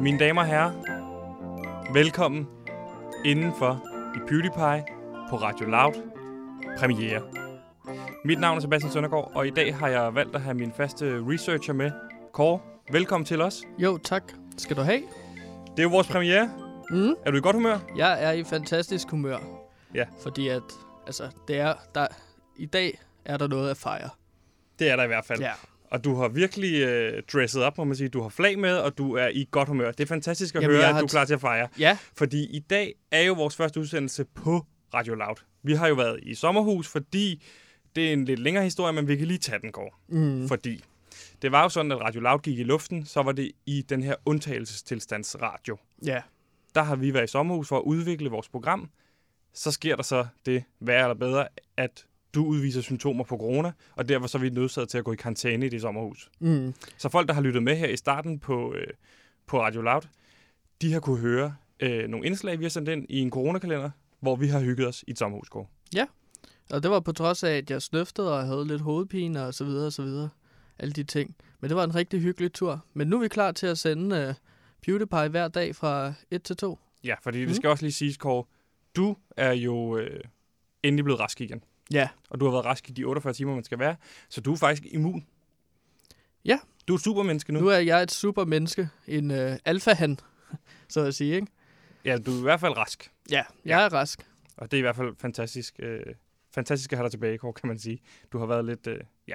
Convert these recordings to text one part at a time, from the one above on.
Mine damer og herrer, velkommen indenfor i PewDiePie på Radio Loud premiere. Mit navn er Sebastian Søndergaard, og i dag har jeg valgt at have min faste researcher med, Kåre. Velkommen til os. Jo, tak. Skal du have? Det er jo vores premiere. Mm. Er du i godt humør? Jeg er i fantastisk humør. Ja. Fordi at, altså, det er, der, i dag er der noget at fejre. Det er der i hvert fald. Ja. Og du har virkelig øh, dresset op, må man sige. Du har flag med, og du er i godt humør. Det er fantastisk at Jamen, høre, at du er klar til at fejre. Ja, Fordi i dag er jo vores første udsendelse på Radio Loud. Vi har jo været i sommerhus, fordi det er en lidt længere historie, men vi kan lige tage den, Kåre. mm. Fordi det var jo sådan, at Radio Loud gik i luften, så var det i den her undtagelsestilstandsradio. ja. Der har vi været i sommerhus for at udvikle vores program. Så sker der så det værre eller bedre, at du udviser symptomer på corona, og derfor så er vi nødsaget til at gå i karantæne i det sommerhus. Mm. Så folk, der har lyttet med her i starten på, øh, på Radio Loud, de har kunne høre øh, nogle indslag, vi har sendt ind i en coronakalender, hvor vi har hygget os i et sommerhus. Kåre. Og det var på trods af, at jeg snøftede og havde lidt hovedpine og så videre og så videre. Alle de ting. Men det var en rigtig hyggelig tur. Men nu er vi klar til at sende uh, PewDiePie hver dag fra 1 til 2. Ja, fordi det Mm. skal også lige siges, Kåre, du er jo øh, endelig blevet rask igen. Ja. Og du har været rask i de 48 timer, man skal være. Så du er faktisk immun. Ja. Du er supermenneske nu. Nu er jeg et supermenneske. En uh, alfahan, så at sige, ikke? Ja, du er i hvert fald rask. Ja, jeg er rask. Og det er i hvert fald fantastisk, øh, fantastisk at have dig tilbage, Kåre, kan man sige. Du har været lidt... Øh, ja.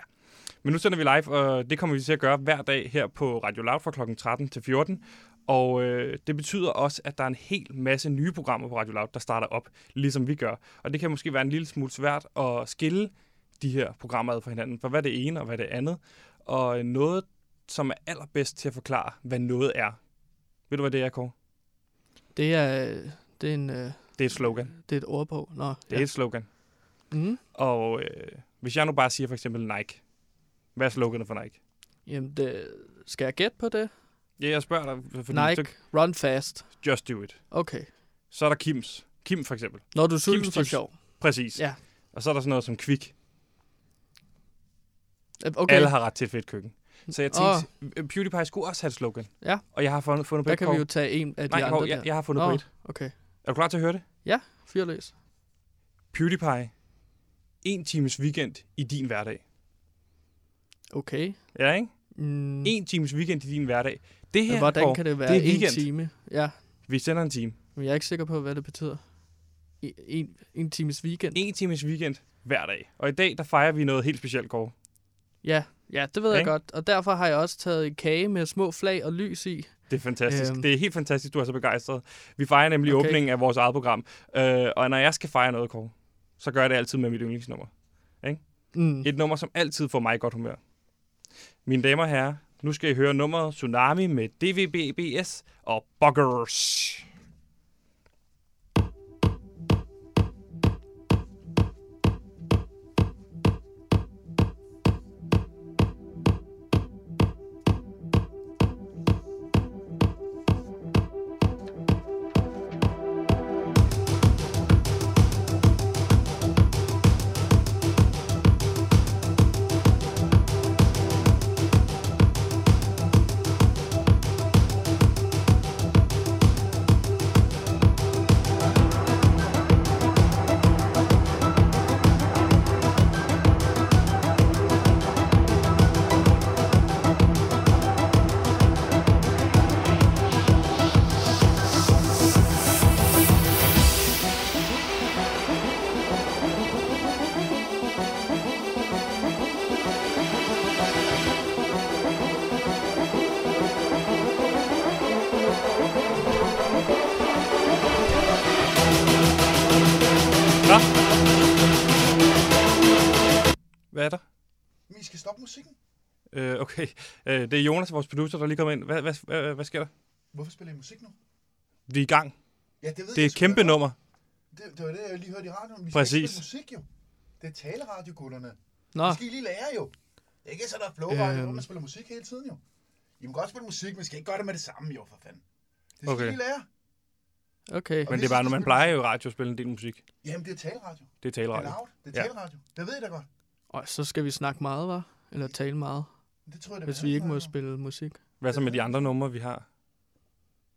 Men nu sender vi live, og det kommer vi til at gøre hver dag her på Radio Loud fra kl. 13 til 14. Og øh, det betyder også, at der er en hel masse nye programmer på Radio Loud, der starter op, ligesom vi gør. Og det kan måske være en lille smule svært at skille de her programmer ad fra hinanden, for hvad er det ene og hvad er det andet. Og øh, noget, som er allerbedst til at forklare, hvad noget er. Ved du, hvad det er, Kåre? Det er, det er, en, uh, Det er et slogan. det er et ordbog. Nå, Det ja. er et slogan. Mm. Og øh, hvis jeg nu bare siger for eksempel Nike. Hvad er sloganet for Nike? Jamen, det, skal jeg gætte på det? Ja, jeg spørger dig. Fordi Nike, run fast. Så, just do it. Okay. Så er der Kims. Kim for eksempel. Når du er sulten Kims for tips. sjov. Præcis. Ja. Og så er der sådan noget som Kvik. Okay, Okay. Alle har ret til et fedt køkken. Så jeg tænkte, oh. PewDiePie skulle også have et slogan. Ja. Og jeg har fundet, fundet på der et kan vi jo tage en af de Nej, andre Kåre, jeg, der. jeg har fundet Nå. på et. Okay. Er du klar til at høre det? Fyrløs. PewDiePie. En times weekend i din hverdag. Okay. Ja, ikke? Mm. En times weekend i din hverdag. Det her, hvordan kan det være det er en weekend. time? Ja, vi sender en time. men jeg er ikke sikker på, hvad det betyder. En, en, times weekend. En times weekend hver dag. Og i dag, der fejrer vi noget helt specielt, Kåre. Ja, ja, det ved jeg Ikke? godt. Og derfor har jeg også taget en kage med små flag og lys i. Det er fantastisk. Øhm. Det er helt fantastisk, du er så begejstret. Vi fejrer nemlig okay. Okay. åbningen af vores eget program. Øh, og når jeg skal fejre noget, Kåre, så gør jeg det altid med mit yndlingsnummer. Mm. Et nummer, som altid får mig i godt humør. Mine damer og herrer, nu skal I høre nummeret Tsunami med DVBBS og Buggers. Okay, øh, det er Jonas, vores producer, der lige kommer ind. Hvad, hvad, hvad, hvad sker der? Hvorfor spiller I musik nu? Vi er i gang. Ja, det ved Det er jeg et kæmpe nummer. Det, det var det, jeg lige hørte i radioen. Vi skal Præcis. ikke spille musik, jo. Det er taleradio, gutterne. Nå, Det skal I lige lære, jo. Det er ikke så, der er flowradio, Øhm. hvor man spiller musik hele tiden, jo. I må godt spille musik, men skal ikke gøre det med det samme, jo, for fanden. Det skal Okay. I lige lære. okay. Men hvis det er bare, når man spiller plejer jo radio at spille en del musik. Jamen, det er taleradio. Det er Det er taleradio. loud. Det Ja. er taleradio. Det ved I da godt. Og så skal vi snakke meget, var? Eller tale meget, Det tror jeg, da hvis vi vi ikke må spille musik. Hvad så med de andre numre, vi har?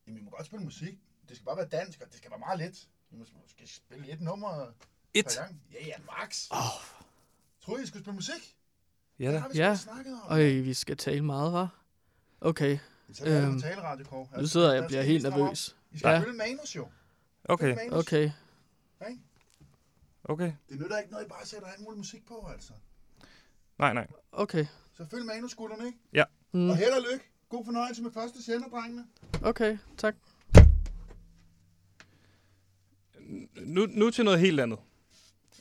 Jamen, I må godt spille musik. Det skal bare være dansk, og det skal være meget let. I må skal spille et nummer Et. gang. Ja, ja, max. Åh, Troede I, I skulle spille musik? Ja Det da. har vi Ja. ja. snakket om. øj, vi skal tale meget, hva'? Okay, Så er det øhm, øhm, tale radio, Kåre. nu sidder jeg og bliver helt I nervøs. skal Ja. spille manus, jo. Okay, manus. Okay, Ikke? okay. Det nytter ikke noget, I bare sætter alt muligt musik på, altså. Nej, nej. okay. Så følg gutterne, ikke? Mm, Og held og lykke. God fornøjelse med første sender, drengene. okay, tak. Nu, nu til noget helt andet.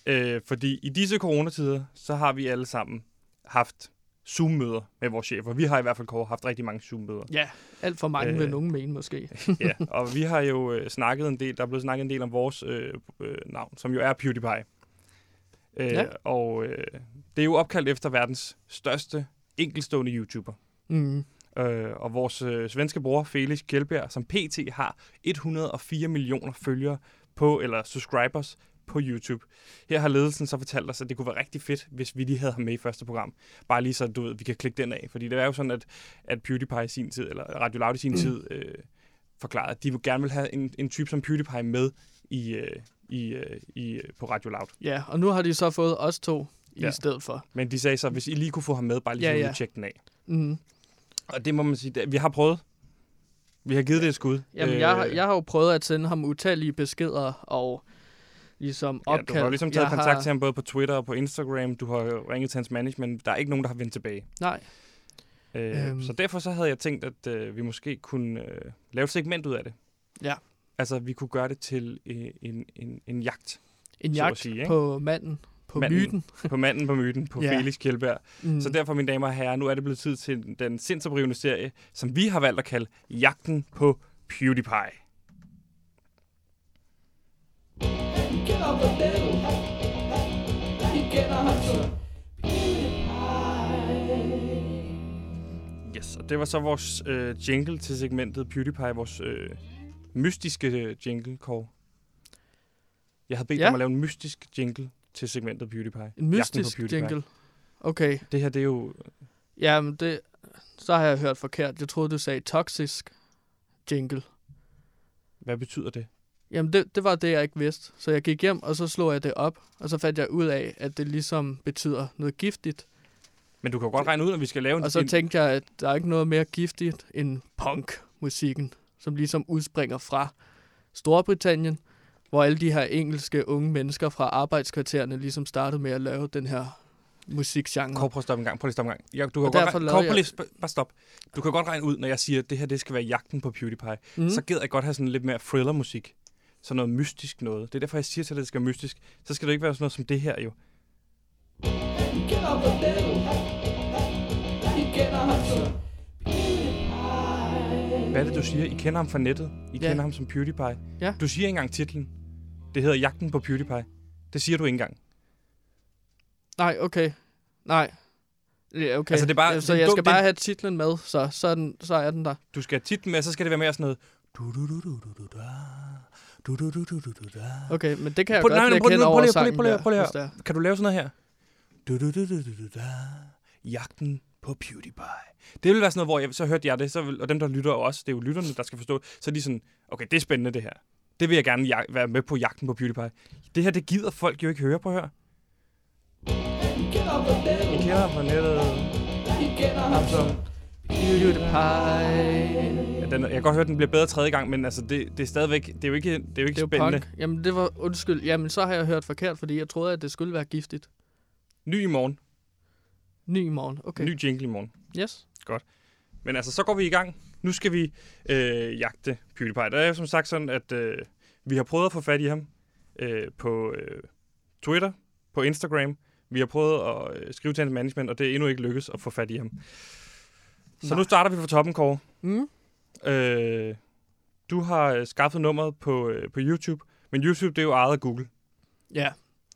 Øh, fordi i disse coronatider, så har vi alle sammen haft Zoom-møder med vores chefer. Vi har i hvert fald Kåre, haft rigtig mange Zoom-møder. Ja, alt for mange Øh. vil nogen mene måske. ja, og vi har jo øh, snakket en del, der er blevet snakket en del om vores øh, øh, navn, som jo er PewDiePie. Øh, Ja. Og øh, det er jo opkaldt efter verdens største enkelstående YouTuber. Mm. Øh, og vores øh, svenske bror, Felix Kjellberg, som pt. har 104 millioner følgere på, eller subscribers på YouTube. Her har ledelsen så fortalt os, at det kunne være rigtig fedt, hvis vi lige havde ham med i første program. Bare lige så, du ved, vi kan klikke den af. Fordi det er jo sådan, at, at PewDiePie i sin tid, eller Radio Loud i sin mm. tid, øh, forklarede, at de vil gerne vil have en, en type som PewDiePie med i, øh, i, øh, i, øh, på Radio Loud. Ja, og nu har de så fået os to i Ja. stedet for. Men de sagde så, hvis I lige kunne få ham med, bare lige Ja, ja, ja. ja. tjekke den af. Mm. Og det må man sige, det, vi har prøvet. Vi har givet det et skud. Jamen, jeg, har, Øh, jeg har jo prøvet at sende ham utallige beskeder og ligesom Ja, opkald. du har ligesom taget jeg kontakt har... til ham både på Twitter og på Instagram. Du har ringet til hans management. Der er ikke nogen, der har vendt tilbage. Nej, Øh, øhm. Så derfor så havde jeg tænkt, at øh, vi måske kunne øh, lave et segment ud af det. Ja. Altså, vi kunne gøre det til øh, en, en, en jagt en Så at jagt sige, ikke? på manden, på Manden. myten. på manden på myten, på Ja. Felix Kjellberg. Mm. Så derfor, mine damer og herrer, nu er det blevet tid til den sindsoprivende serie, som vi har valgt at kalde Jagten på PewDiePie. Vi kender David. Vi kender ham som Yes, og det var så vores øh, jingle til segmentet PewDiePie, vores øh, mystiske øh, jingle, Kåre. Jeg havde bedt Ja. om at lave en mystisk jingle til segmentet PewDiePie. En Jagten på mystisk PewDiePie. jingle. Okay, Det her, det er jo... jamen det... Så har jeg hørt forkert. Jeg troede, du sagde toxisk jingle. Hvad betyder det? Jamen, det, det var det, jeg ikke vidste. Så jeg gik hjem, og så slog jeg det op. Og så fandt jeg ud af, at det ligesom betyder noget giftigt. Men du kan jo godt regne ud, at vi skal lave en... Og så en tænkte jeg, at der er ikke noget mere giftigt end punk-musikken, som ligesom udspringer fra Storbritannien, hvor alle de her engelske unge mennesker fra arbejdskvartererne ligesom startede med at lave den her musikgenre. Kåre, prøv at stoppe en gang. Prøv at stoppe en gang. Jeg, du kan godt regne, Kåre, jeg- lige, bare stop. Du kan godt regne ud, når jeg siger, at det her det skal være jagten på PewDiePie. Mm. Så gider jeg godt have sådan lidt mere thriller-musik. Sådan noget mystisk noget. Det er derfor, jeg siger til dig, at det skal være mystisk. Så skal det ikke være sådan noget som det her, jo. Vi kender ham Hvad er det, du siger? I kender ham fra nettet. I Ja. kender ham som PewDiePie. Ja. Du siger ikke engang titlen. Det hedder Jagten på PewDiePie. Det siger du ikke engang. Nej, okay. Nej. Ja, okay. Altså, det er bare- Ja, så det er jeg skal det- bare have titlen med, så, så, er den, så er den der. Du skal have titlen med, så skal det være mere sådan noget... Du, du, du, du, du, du, da. Du, du, du, du, du, du, da. Okay, men det kan jeg Prøv- godt nej, lægge hen over lige- prøv lige- sangen prøv lige- lige- er. Kan du lave sådan noget her? Du, du, du, du, du, du. Jagten på PewDiePie. Det vil være sådan noget, hvor jeg, så hørte jeg det, så vil, og dem, der lytter også, det er jo lytterne, der skal forstå, så er de sådan, okay, det er spændende det her. Det vil jeg gerne jag- være med på jagten på PewDiePie. Det her, det gider folk jo ikke høre på her. I kender ham fra nettet. Vi kender ham som PewDiePie. Ja, den, jeg kan godt høre, at den bliver bedre tredje gang, men altså, det, det er stadigvæk, det er jo ikke, det er jo ikke Det er spændende. punk. Jamen, det var, undskyld, jamen så har jeg hørt forkert, fordi jeg troede, at det skulle være giftigt. Ny i morgen. Ny i morgen, okay. Ny jingle i morgen. Yes. Men altså, så går vi i gang. Nu skal vi øh, jagte PewDiePie. Der er jo som sagt sådan, at øh, vi har prøvet at få fat i ham øh, på øh, Twitter, på Instagram. Vi har prøvet at øh, skrive til hans management, og det er endnu ikke lykkedes at få fat i ham. Så Nej. nu starter vi fra toppen, Kåre. Mm. Øh, du har øh, skaffet nummeret på, øh, på YouTube, men YouTube det er jo ejet af Google. Ja.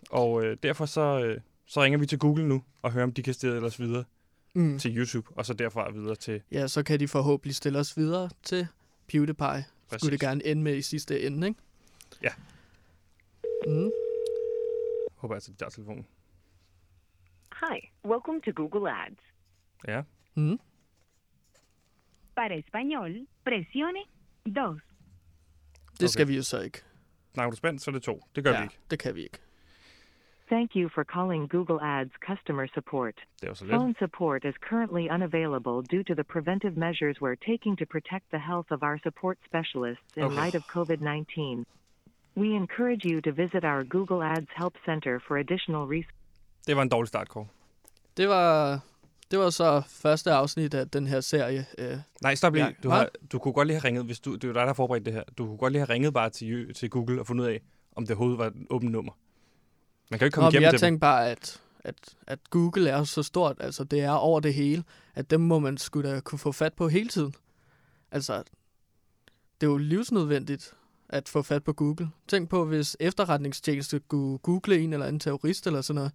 Og øh, derfor så, øh, så ringer vi til Google nu og hører, om de kan stille os videre Mm. til YouTube, og så derfra videre til... Ja, så kan de forhåbentlig stille os videre til PewDiePie. Præcis. Skulle det gerne ende med i sidste ende, ikke? Ja. Mm. Håber altså, de tager telefonen. Hi, welcome to Google Ads. Ja. Mm. Para español, presione Dos. Det Okay. skal vi jo så ikke. Snakker du spændt, så er det to. Det gør ja, vi ikke. det kan vi ikke. Thank you for calling Google Ads customer support. Det jo så lidt. Phone support is currently unavailable due to the preventive measures we're taking to protect the health of our support specialists in Okay. light of COVID 19. We encourage you to visit our Google Ads Help Center for additional resources. Det var en dårlig start, Kåre. Det var, det var så første afsnit af den her serie. Øh, Nej, stop lige. Du, har, du kunne godt lige have ringet, hvis du, det er dig, der har forberedt det her. Du kunne godt lige have ringet bare til, til Google og fundet ud af, om det overhovedet var et åbent nummer. Man kan jo ikke komme Om igennem jeg dem. tænkte bare, at, at, at Google er så stort, altså det er over det hele, at dem må man skulle da kunne få fat på hele tiden. Altså, det er jo livsnødvendigt at få fat på Google. Tænk på, hvis efterretningstjeneste kunne google en eller anden terrorist eller sådan noget,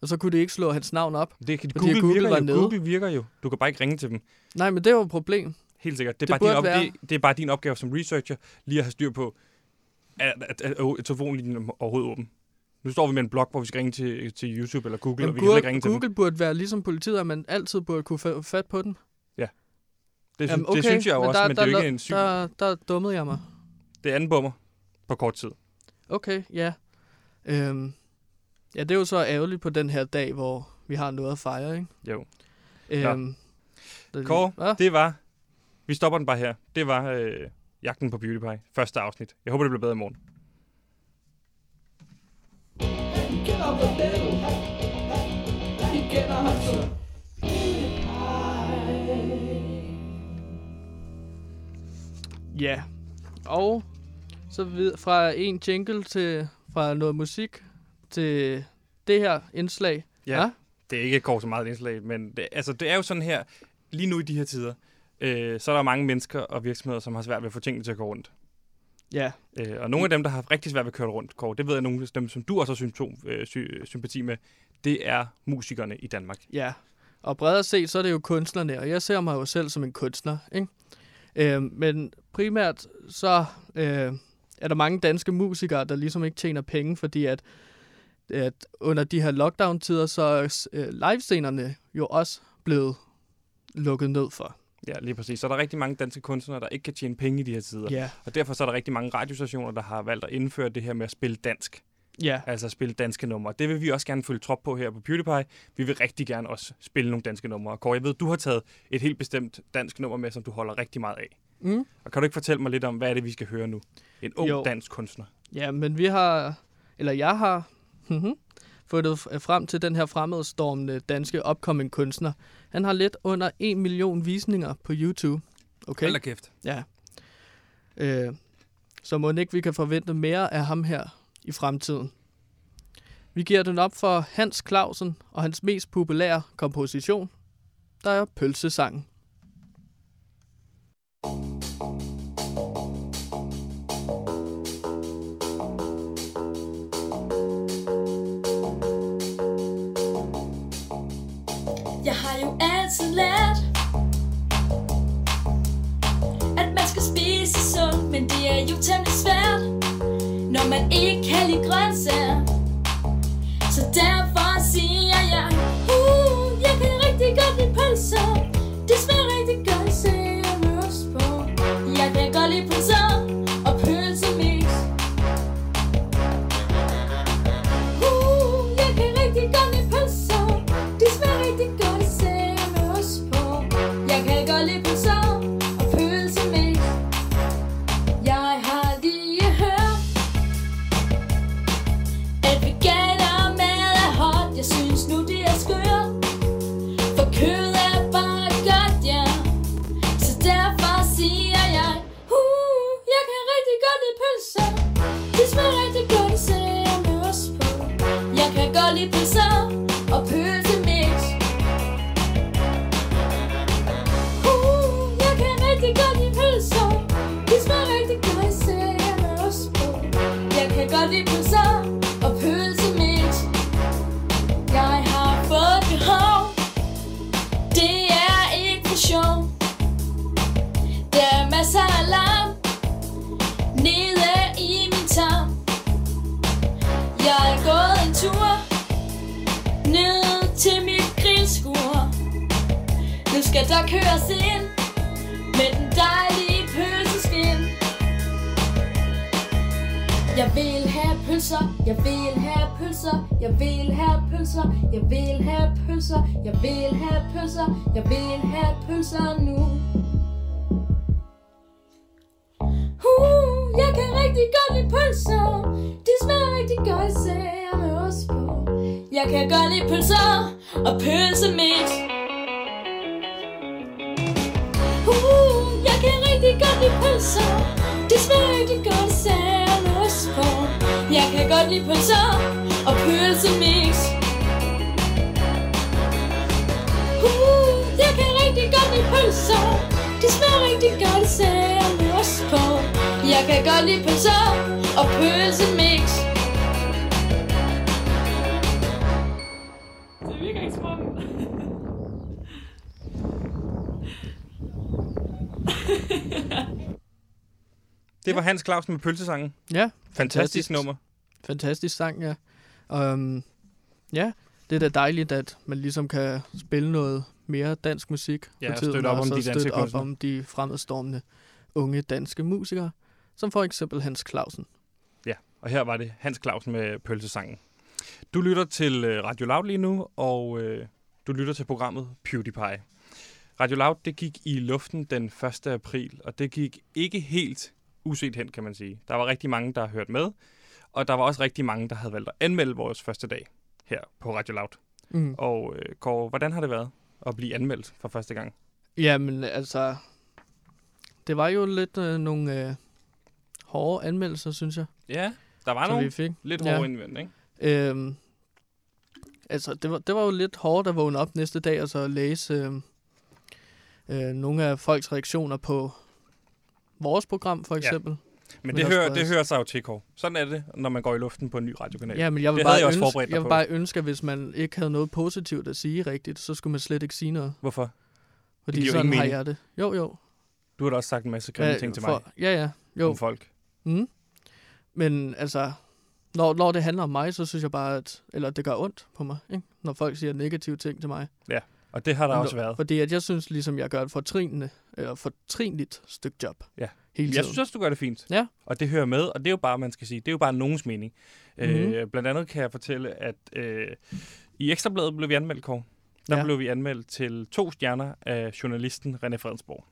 og så kunne de ikke slå hans navn op. Det, Fordi Google, Google virker var jo. nede. Google virker jo. Du kan bare ikke ringe til dem. Nej, men det er jo et problem. Helt sikkert. Det Det er, bare din, op, være- det, det er bare din opgave som researcher, lige at have styr på, at, at, at, at telefonlinjen er overhovedet åben. Nu står vi med en blog, hvor vi skal ringe til, til YouTube eller Google, Men og vi kan slet ikke Google, ringe til dem. Google burde være ligesom politiet, at man altid burde kunne få fat på den. Det, Jamen, synes, det synes jeg jo også, men det er jo ikke en syg... Der, der dummede jeg mig. Det er anden bummer på kort tid. Okay, ja. Øhm, ja, det er jo så ærgerligt på den her dag, hvor vi har noget at fejre, ikke? Jo. Øhm, det- Kåre, Hva? det var... Vi stopper den bare her. Det var øh, Jagten på Beauty Pie. Første afsnit. Jeg håber, det bliver bedre i morgen. Kender Ronaldo. Vi kender ham Ja. Og så vid- fra en jingle til fra noget musik til det her indslag. Ja. Det er ikke et kort så meget et indslag, men det, altså, det er jo sådan her, lige nu i de her tider, øh, så er der mange mennesker og virksomheder, som har svært ved at få tingene til at gå rundt. Ja. Øh, og nogle af dem, der har rigtig svært ved at køre rundt, Kåre, det ved jeg, nogle af dem, som du også har symptom, øh, sy, sympati med, det er musikerne i Danmark. Ja. Og bredere set, så er det jo kunstnerne, og jeg ser mig jo selv som en kunstner, ikke? Øhm, men primært så øh, er der mange danske musikere, der ligesom ikke tjener penge, fordi at, at under de her lockdown-tider, så er øh, livescenerne jo også blevet lukket ned for. Ja, lige præcis. Så er der rigtig mange danske kunstnere, der ikke kan tjene penge i de her tider. Ja. Og derfor så er der rigtig mange radiostationer, der har valgt at indføre det her med at spille dansk. Ja. Altså at spille danske numre. Det vil vi også gerne følge trop på her på PewDiePie. Vi vil rigtig gerne også spille nogle danske numre. Og Kåre, jeg ved, du har taget et helt bestemt dansk nummer med, som du holder rigtig meget af. Mm. Og kan du ikke fortælle mig lidt om, hvad er det, vi skal høre nu? En ung Jo. dansk kunstner. Ja, men vi har, eller jeg har, mhm, fundet f- frem til den her fremadstormende danske upcoming kunstner. Han har lidt under 1 million visninger på YouTube. Okay? Hold kæft. Ja. Øh, så må ikke vi kan forvente mere af ham her i fremtiden. Vi giver den op for Hans Clausen og hans mest populære komposition, der er Pølsesangen. Jeg Men det er jo temmelig svært Når man ikke kan lide grøntsager. Jeg kan godt lide pølser og pølsemix. Uh, jeg kan rigtig godt lide pølser, Det smager rigtig godt, især med på. Jeg kan godt lide pølser og pølsemix. Uh, jeg kan rigtig godt lide pølser, Det smager rigtig godt, især med på. Jeg kan godt lide pølser og pølsemix. Det var Hans Clausen med pølsesangen. Ja, Fantastisk nummer. fantastisk sang, ja. Um, ja, det er da dejligt, at man ligesom kan spille noget mere dansk musik Ja, tiden, støtte op og om de danske støtte op om de fremadstormende unge danske musikere, som for eksempel Hans Clausen. Ja, og her var det Hans Clausen med pølsesangen. Du lytter til øh, Radio Loud lige nu, og øh, du lytter til programmet PewDiePie. Radio Loud, det gik i luften den 1. april, og det gik ikke helt uset hen, kan man sige. Der var rigtig mange, der har hørt med, og der var også rigtig mange, der havde valgt at anmelde vores første dag her på Radio Loud. Mm. Og øh, Kåre, hvordan har det været at blive anmeldt for første gang? Jamen, altså, det var jo lidt øh, nogle øh, hårde anmeldelser, synes jeg, Ja, der var nogle vi fik. lidt Ja. hårde indvendt, ikke? Øhm, altså, det var, det var jo lidt hårdt at vågne op næste dag og så læse øh, øh, nogle af folks reaktioner på vores program, for eksempel. Men Men det hører, det også- hører sig jo til, Kåre. Sådan er det, når man går i luften på en ny radiokanal. Ja, men jeg vil, Det bare, jeg også ønske, dig jeg vil på. bare ønske, at hvis man ikke havde noget positivt at sige rigtigt, så skulle man slet ikke sige noget. Hvorfor? Fordi jo sådan har mening. jeg det. Jo, jo. Du har da også sagt en masse grimme ting til mig Ja, ja. Jo. om folk. Mm. Men altså, når, når det handler om mig, så synes jeg bare, at eller det gør ondt på mig, ikke? når folk siger negative ting til mig. Og det har der også været. Fordi at jeg synes ligesom, jeg gør et fortrinende, eller fortrinligt stykke job. Ja. Hele Jeg tiden. synes også, du gør det fint. Ja. Og det hører med, og det er jo bare, man skal sige, det er jo bare nogens mening. Mm-hmm. Mhm. Øh, blandt andet kan jeg fortælle, at øh, i Ekstrabladet blev vi anmeldt, Kåre. Der. Ja. blev vi anmeldt til to stjerner af journalisten René Fredensborg.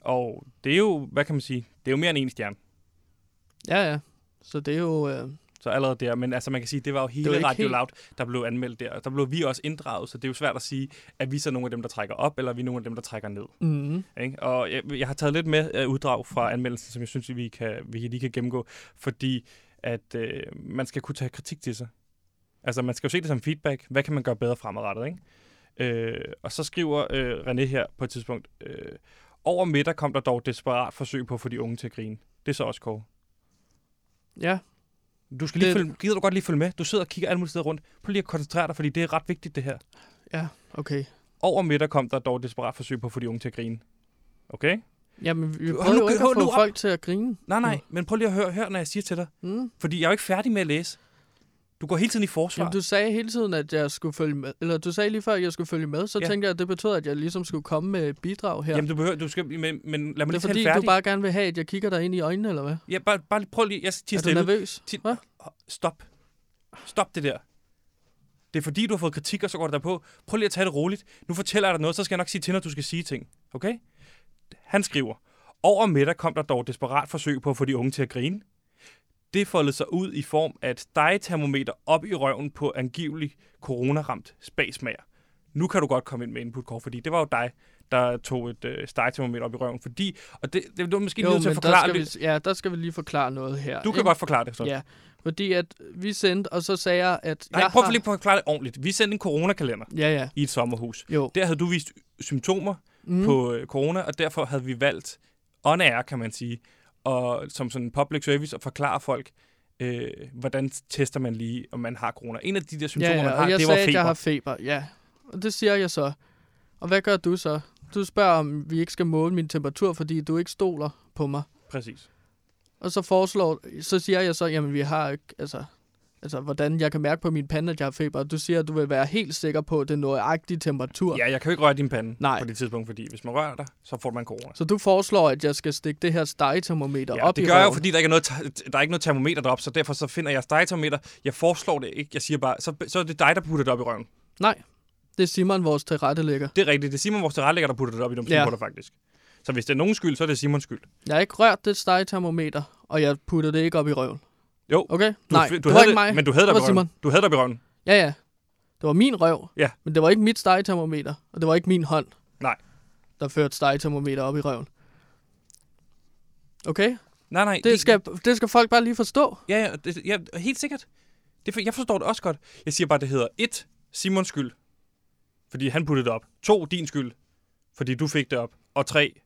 Og det er jo, hvad kan man sige, det er jo mere end en stjerne. Ja, ja. Så det er jo... Øh, Så allerede der, men altså man kan sige, det var jo hele var Radio helt- Loud, der blev anmeldt der. Der blev vi også inddraget, så det er jo svært at sige, at vi så er nogle af dem, der trækker op, eller er vi nogle af dem, der trækker ned. mm, Ikke? Og jeg, jeg har taget lidt med af uddrag fra anmeldelsen, som jeg synes, vi, kan, vi lige kan gennemgå, fordi at øh, man skal kunne tage kritik til sig. Altså, man skal jo se det som feedback. Hvad kan man gøre bedre fremadrettet, ikke? Øh, og så skriver øh, René her på et tidspunkt, øh, over middag kom der dog desperat forsøg på at få de unge til at grine. Det er så også Kåre. ja, Du skal lige Det- følge, gider du godt lige følge med? Du sidder og kigger alle mulige steder rundt. Prøv lige at koncentrere dig, fordi det er ret vigtigt, det her. ja, okay. Over middag kom der dog desperat forsøg på at få de unge til at grine. Okay? Jamen, vi prøver nu- jo ikke at få op. folk til at grine. Nej, nej, men prøv lige at høre, høre, når jeg siger til dig. Mm. Fordi jeg er jo ikke færdig med at læse. Du går hele tiden i forsvar. Jamen, du sagde hele tiden, at jeg skulle følge med. Eller du sagde lige før, at jeg skulle følge med. Så Ja. tænkte jeg, at det betød, at jeg ligesom skulle komme med et bidrag her. Jamen, du behøver, du skal, men, men lad mig det er fordi, færdig. du bare gerne vil have, at jeg kigger dig ind i øjnene, eller hvad? Ja, bare, bare prøv lige, jeg er du stille. nervøs? Ti- Hvad? Stop. Stop det der. Det er fordi, du har fået kritik, og så går det der på. Prøv lige at tage det roligt. Nu fortæller jeg dig noget, så skal jeg nok sige til, når du skal sige ting. Okay? Han skriver, over middag kom der dog desperat forsøg på at få de unge til at grine. Det foldede sig ud i form af et stegetermometer op i røven på angivelig coronaramt spasmager. Nu kan du godt komme ind med input, Kåre, fordi det var jo dig, der tog et øh, stegetermometer op i røven. Fordi, og det, det, det var måske nødt til at der forklare skal lidt. vi, ja, der skal vi lige forklare noget her. Du kan ikke? godt forklare det så. Ja, fordi at vi sendte, og så sagde jeg, at Nej, jeg prøv har... lige at forklare det ordentligt. Vi sendte en coronakalender Ja, ja. i et sommerhus. Jo. Der havde du vist symptomer Mm. mm. på øh, corona, og derfor havde vi valgt on air, kan man sige, og som sådan en public service at forklare folk, øh, hvordan tester man lige, om man har corona. En af de der symptomer, ja, ja, man og har, jeg det sagde, var at jeg feber. har feber, ja. Og det siger jeg så. Og hvad gør du så? Du spørger, om vi ikke skal måle min temperatur, fordi du ikke stoler på mig. Præcis. Og så foreslår, så siger jeg så, jamen vi har ikke, altså, Altså, hvordan jeg kan mærke på min pande, at jeg har feber. Du siger, at du vil være helt sikker på, at det er nøjagtig temperatur. Ja, jeg kan jo ikke røre din pande Nej. på det tidspunkt, fordi hvis man rører dig, så får man corona. Så du foreslår, at jeg skal stikke det her stegetermometer Ja, op det i gør jeg jo, fordi der ikke er noget, der er ikke noget termometer deroppe, så derfor så finder jeg stegetermometer. Jeg foreslår det ikke. Jeg siger bare, så, så er det dig, der putter det op i røven. Nej, det er Simon, vores tilrettelægger. Det er rigtigt. Det er Simon, vores tilrettelægger, der putter det op i numsen ja. faktisk. Så hvis det er nogen skyld, så er det Simons skyld. Jeg har ikke rørt det stegetermometer, og jeg putter det ikke op i røven. Jo. Okay? Du, Nej, du det var havde ikke mig. Men du havde det det var røven. Simon. Du havde det op i røven. Ja, ja. Det var min røv, Ja. men det var ikke mit stegetermometer, og det var ikke min hånd, Nej. der førte stegetermometer op i røven. Okay? Nej, nej. Det skal, det skal folk bare lige forstå. Ja, ja, det, ja helt sikkert. Det, for- jeg forstår det også godt. Jeg siger bare, det hedder et Simons skyld, fordi han puttede det op. To, din skyld, fordi du fik det op. Og tre,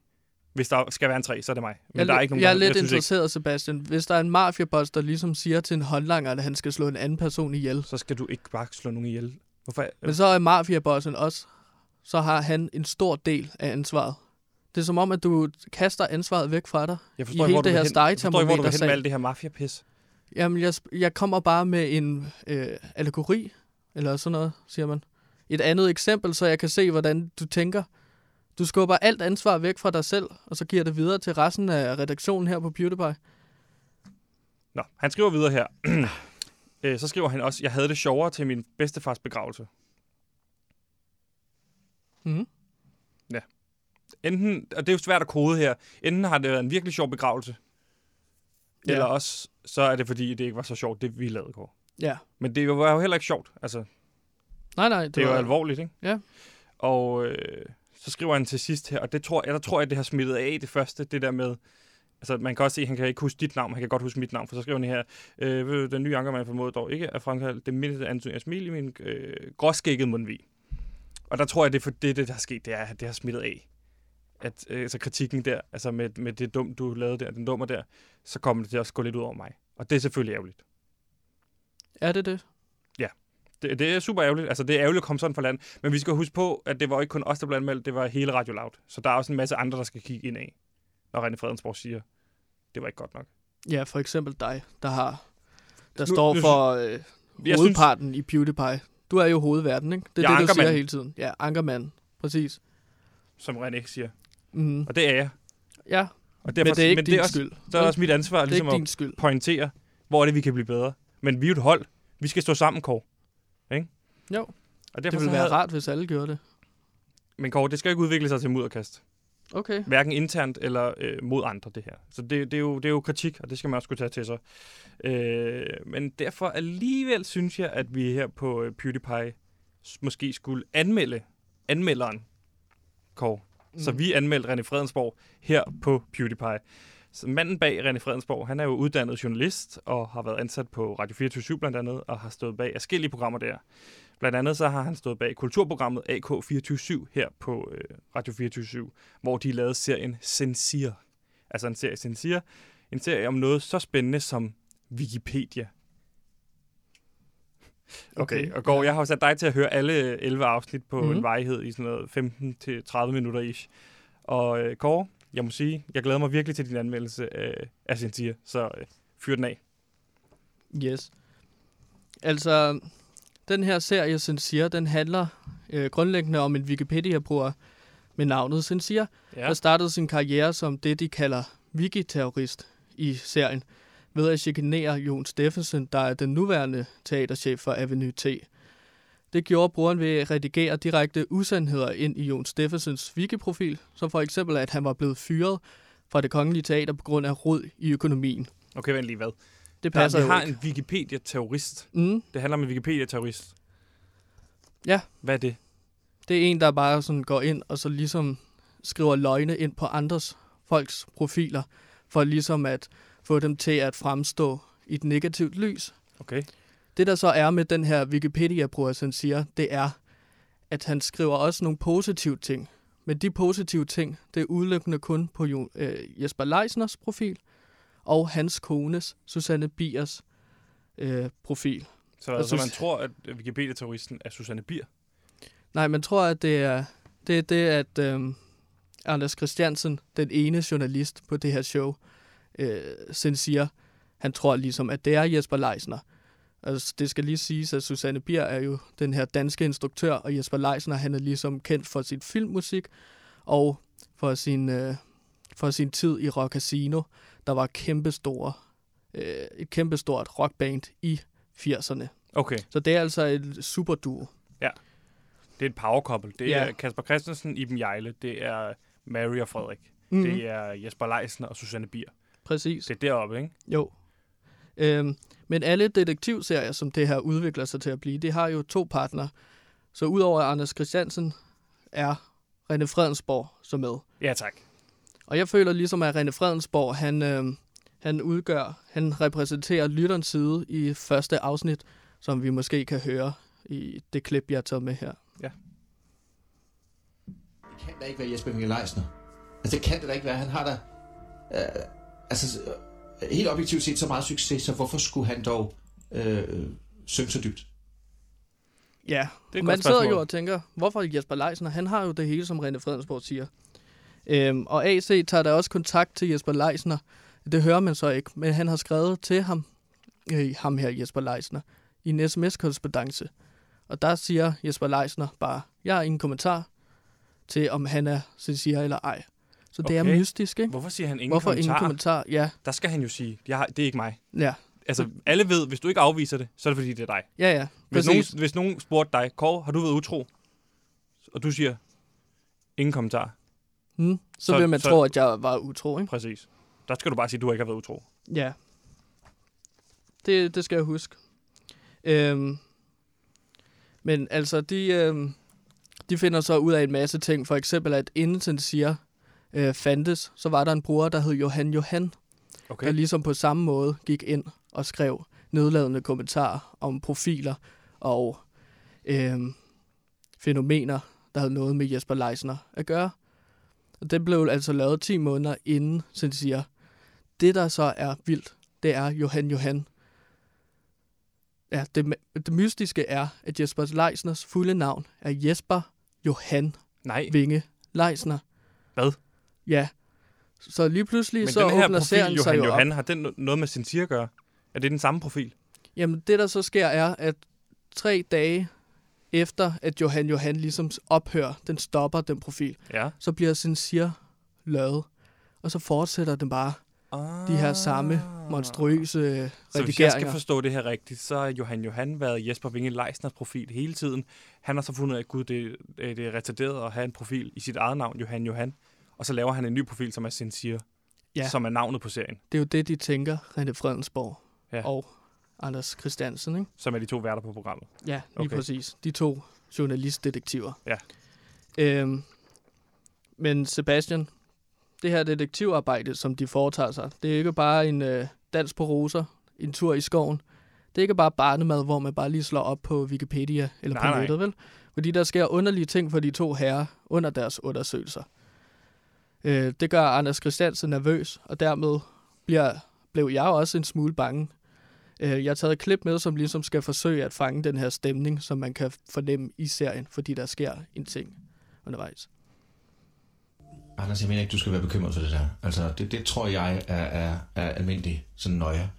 hvis der skal være en tre, så er det mig. Men jeg, der er ikke nogen, jeg er der, lidt jeg synes ikke, interesseret, Sebastian. Hvis der er en mafiaboss, der ligesom siger til en håndlanger, at han skal slå en anden person ihjel, så skal du ikke bare slå nogen ihjel. Hvorfor? men så er mafiabossen også, så har han en stor del af ansvaret. Det er som om, at du kaster ansvaret væk fra dig. jeg i forstår, ikke, hele hvor det her hen. Jeg forstår ikke, hvor du vil hen med alt det her mafia-pis. Jamen, jeg, jeg kommer bare med en øh, allegori, eller sådan noget, siger man. Et andet eksempel, så jeg kan se, hvordan du tænker. Du skubber alt ansvar væk fra dig selv, og så giver det videre til resten af redaktionen her på PewDiePie. Nå, han skriver videre her. Øh, så skriver han også, jeg havde det sjovere til min bedstefars begravelse. Mm. Enten, og det er jo svært at kode her, enten har det været en virkelig sjov begravelse, Ja. eller også så er det fordi, det ikke var så sjovt, det vi lavede, Kåre. Ja. Men det var jo heller ikke sjovt. Altså, Nej, nej. Det, det jo var, alvorligt, ikke? Ja. Og øh, så skriver han til sidst her, og det tror, jeg, der tror jeg, det har smittet af det første, det der med, altså man kan også se, at han kan ikke huske dit navn, han kan godt huske mit navn, for så skriver han her, øh, den nye ankermand formåede dog ikke at fremkalde det mindste antydning af smil i min øh, gråskækkede mundvig. Og der tror jeg, det er for det, det der er sket, det er, at det har smittet af. At, øh, altså kritikken der, altså med, med det dum, du lavede der, den dummer der, så kommer det til at gå lidt ud over mig. Og det er selvfølgelig ærgerligt. Er det det? Det, det er super ærgerligt. Altså, det er ærgerligt at komme sådan fra land. Men vi skal huske på, at det var ikke kun os, der blev anmeldt. Det var hele Radio Loud. Så der er også en masse andre, der skal kigge ind af, når René Fredensborg siger, det var ikke godt nok. Ja, for eksempel dig, der har der Nu- står for øh, hovedparten i PewDiePie. Du er jo hovedverden, ikke? Det er Jeg er det, du siger hele tiden. Ja, ankermanden. Præcis. som René siger. Mm. Og det er jeg. Ja, Og men det er ikke men din det er også, skyld. Så er det også mit ansvar er ligesom ikke at skyld. pointere, hvor er det, vi kan blive bedre. Men vi er jo et hold. Vi skal stå sammen, Kåre. Ikke? Jo, Og det derfor ville så være havde... rart, hvis alle gjorde det. Men Kåre, det skal ikke udvikle sig til mudderkast. Okay. Hverken internt eller øh, mod andre, det her. Så det, det, er jo, det er jo kritik, og det skal man også kunne tage til sig. Øh, men derfor alligevel synes jeg, at vi her på øh, PewDiePie måske skulle anmelde anmelderen, Kåre. Mm. Så vi anmeldte René Fredensborg her på PewDiePie. Så manden bag René Fredensborg, han er jo uddannet journalist og har været ansat på Radio 24 blandt andet, og har stået bag forskellige programmer der. Blandt andet så har han stået bag kulturprogrammet AK247 her på øh, Radio 24 hvor de lavede serien Sensir. Altså en serie Sensir. En serie om noget så spændende som Wikipedia. Okay, Okay. og går, jeg har sat dig til at høre alle 11 afsnit på mm. Mhm. en vejhed i sådan noget 15-30 minutter ish. Og øh, Kåre, jeg må sige, jeg glæder mig virkelig til din anmeldelse af, af Sensir, så øh, fyr den af. Yes. Altså, den her serie, Sincere, den handler øh, grundlæggende om en Wikipedia-bruger med navnet Sincere, ja. der startede sin karriere som det, de kalder wiki-terrorist i serien, ved at chikanere Jon Steffensen, der er den nuværende teaterchef for Avenue T. Det gjorde brugeren ved at redigere direkte usandheder ind i Jon Steffensens wiki-profil, som for eksempel, at han var blevet fyret fra det kongelige teater på grund af rod i økonomien. Okay, vent lige, hvad? Det Der, passer vi har ikke. en Wikipedia-terrorist. Mm, Det handler om en Wikipedia-terrorist. Ja. Hvad er det? Det er en, der bare sådan går ind og så ligesom skriver løgne ind på andres folks profiler, for ligesom at få dem til at fremstå i et negativt lys. Okay. Det der så er med den her Wikipedia-bruger, som siger, det er, at han skriver også nogle positive ting. Men de positive ting, det er udelukkende kun på øh, Jesper Leisners profil og hans kones, Susanne Biers, øh, profil. Så, altså, man synes- tror, at Wikipedia-terroristen er Susanne Bier. Nej, man tror, at det er det, er det at øhm, Anders Christiansen, den ene journalist på det her show, øh, sen siger, han tror ligesom, at det er Jesper Leisner. Altså, det skal lige siges, at Susanne Bier er jo den her danske instruktør, og Jesper Leisner, han er ligesom kendt for sit filmmusik og for sin, øh, for sin tid i Rock Casino, der var kæmpestore, øh, et kæmpestort rockband i 80'erne. Okay, Så det er altså et super duo. det er et power couple. Det Ja. er Kasper Christensen, Iben Jejle, det er Mary og Frederik. Mm. Det er Jesper Leisner og Susanne Bier. Præcis. Det er deroppe, ikke? Jo. Øhm, men alle detektivserier, som det her udvikler sig til at blive, det har jo to partnere. Så udover Anders Christiansen er René Fredensborg så med. Ja, tak. Og jeg føler ligesom, at René Fredensborg, han, øh, han udgør, han repræsenterer lytterens side i første afsnit, som vi måske kan høre i det klip, jeg har taget med her. Det kan da ikke være Jesper Mikkel Leisner. Altså, det kan det da ikke være. Han har da... Øh, altså, øh, helt objektivt set så meget succes, så hvorfor skulle han dog øh, synge så dybt? Ja, Det er man godt sidder jo og tænker, hvorfor Jesper Leisner? Han har jo det hele, som René Fredensborg siger. Øhm, og AC tager da også kontakt til Jesper Leisner. Det hører man så ikke, men han har skrevet til ham, øh, ham her Jesper Leisner, i en sms-korrespondence. Og der siger Jesper Leisner bare, jeg har ingen kommentar til, om han er sincere eller ej. Så det Okay. er mystisk, ikke? Hvorfor siger han ingen Hvorfor kommentar? ingen kommentar? Ja, Der skal han jo sige, jeg har, det er ikke mig. ja, Altså, alle ved, hvis du ikke afviser det, så er det fordi, det er dig. ja, ja. Hvis nogen, hvis nogen spurgte dig, Kåre, har du været utro? Og du siger, ingen kommentar. Hmm, så, Så- vil man så- tro, at jeg var utro, ikke? Præcis. Der skal du bare sige, at du ikke har været utro. Ja. Det, det skal jeg huske. Øhm, men altså, de, øhm, de finder så ud af en masse ting. For eksempel, at den siger øh, fandtes, så var der en bruger, der hed Johan Johan, Okay. der ligesom på samme måde gik ind og skrev nedladende kommentarer om profiler og øhm, fænomener, der havde noget med Jesper Leisner at gøre. Og det blev altså lavet 10 måneder inden, så de siger, det der så er vildt, det er Johan Johan. Ja, det, det mystiske er, at Jesper Leisners fulde navn er Jesper Johan Nej, Vinge Leisner. Hvad? Ja. Så lige pludselig men så den her åbner profil, serien sig Johan jo Johan, op. har den no- noget med sin at gøre? Er det den samme profil? Jamen, det der så sker er, at tre dage efter, at Johan Johan ligesom ophører, den stopper den profil, Ja. så bliver Sincere lavet. Og så fortsætter den bare Ah. de her samme monstrøse øh, Så hvis jeg redigeringer. skal forstå det her rigtigt, så har Johan Johan været Jesper Vinge Leisners profil hele tiden. Han har så fundet ud af, at gud, det, det er retarderet at have en profil i sit eget navn, Johan Johan. Og så laver han en ny profil, som er Sincere, Ja. som er navnet på serien, Det er jo det, de tænker, René Fredensborg Ja. og Anders Christiansen, ikke? som er de to værter på programmet. Ja, lige Okay. præcis. De to journalistdetektiver. Ja. Øhm, men Sebastian, det her detektivarbejde, som de foretager sig, det er ikke bare en øh, dans på roser, en tur i skoven. Det er ikke bare barnemad, hvor man bare lige slår op på Wikipedia eller Nej, på nej. nettet, vel? Fordi der sker underlige ting for de to herrer under deres undersøgelser. Øh, det gør Anders Christiansen nervøs, og dermed bliver, blev jeg også en smule bange. Øh, jeg har taget et klip med, som ligesom skal forsøge at fange den her stemning, som man kan fornemme i serien, fordi der sker en ting undervejs. Anders, jeg mener ikke, du skal være bekymret for det der. Altså, det, det tror jeg er, er, er almindelig sådan nøje.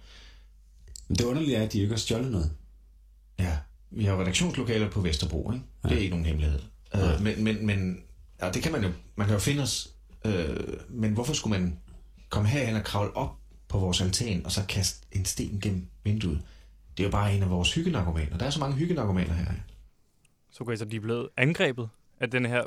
Men det underlige er, at de ikke har stjålet noget. Ja, vi har redaktionslokaler på Vesterbro, ikke? Det er Ja. ikke nogen hemmelighed. Nej. Øh, men, men, men ja, det kan man jo, man kan jo finde os. Øh, men hvorfor skulle man komme herhen og kravle op på vores altan, og så kaste en sten gennem vinduet? Det er jo bare en af vores hyggenarkomaner. Der er så mange hyggenarkomaner her. Så okay, så de er blevet angrebet af den her...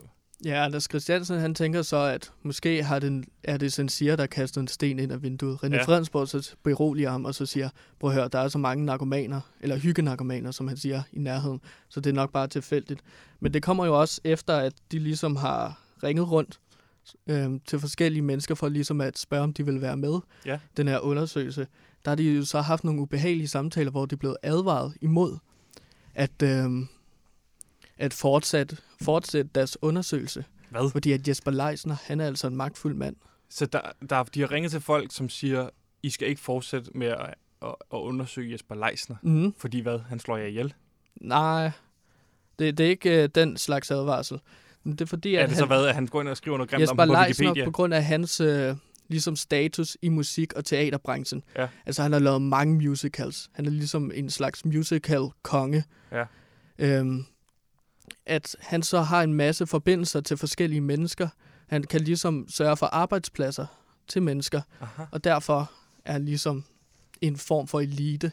Ja, Anders Christiansen han tænker så, at måske har den, er det Sincere, der kaster en sten ind af vinduet. René ja. Fredensborg så beroliger ham og så siger, prøv at høre, der er så mange narkomaner, eller hyggenarkomaner, som han siger, i nærheden, så det er nok bare tilfældigt. Men det kommer jo også efter, at de ligesom har ringet rundt øh, til forskellige mennesker for ligesom at spørge, om de vil være med Ja. den her undersøgelse. Der har de jo så haft nogle ubehagelige samtaler, hvor de er blevet advaret imod at, øh, at fortsætte, fortsætte deres undersøgelse. Hvad? Fordi at Jesper Leisner, han er altså en magtfuld mand. Så der, der, de har ringet til folk, som siger, I skal ikke fortsætte med at, at, at undersøge Jesper Leisner. Mm. Fordi hvad? Han slår jer ihjel. Nej, det, det er ikke øh, den slags advarsel. Men det er fordi, at er det så han, hvad, at han går ind og skriver noget grimt om på Wikipedia? på grund af hans øh, ligesom status i musik- og teaterbranchen. Ja. Altså han har lavet mange musicals. Han er ligesom en slags musical-konge. Ja. Øhm, at han så har en masse forbindelser til forskellige mennesker. Han kan ligesom sørge for arbejdspladser til mennesker, Aha. og derfor er han ligesom en form for elite.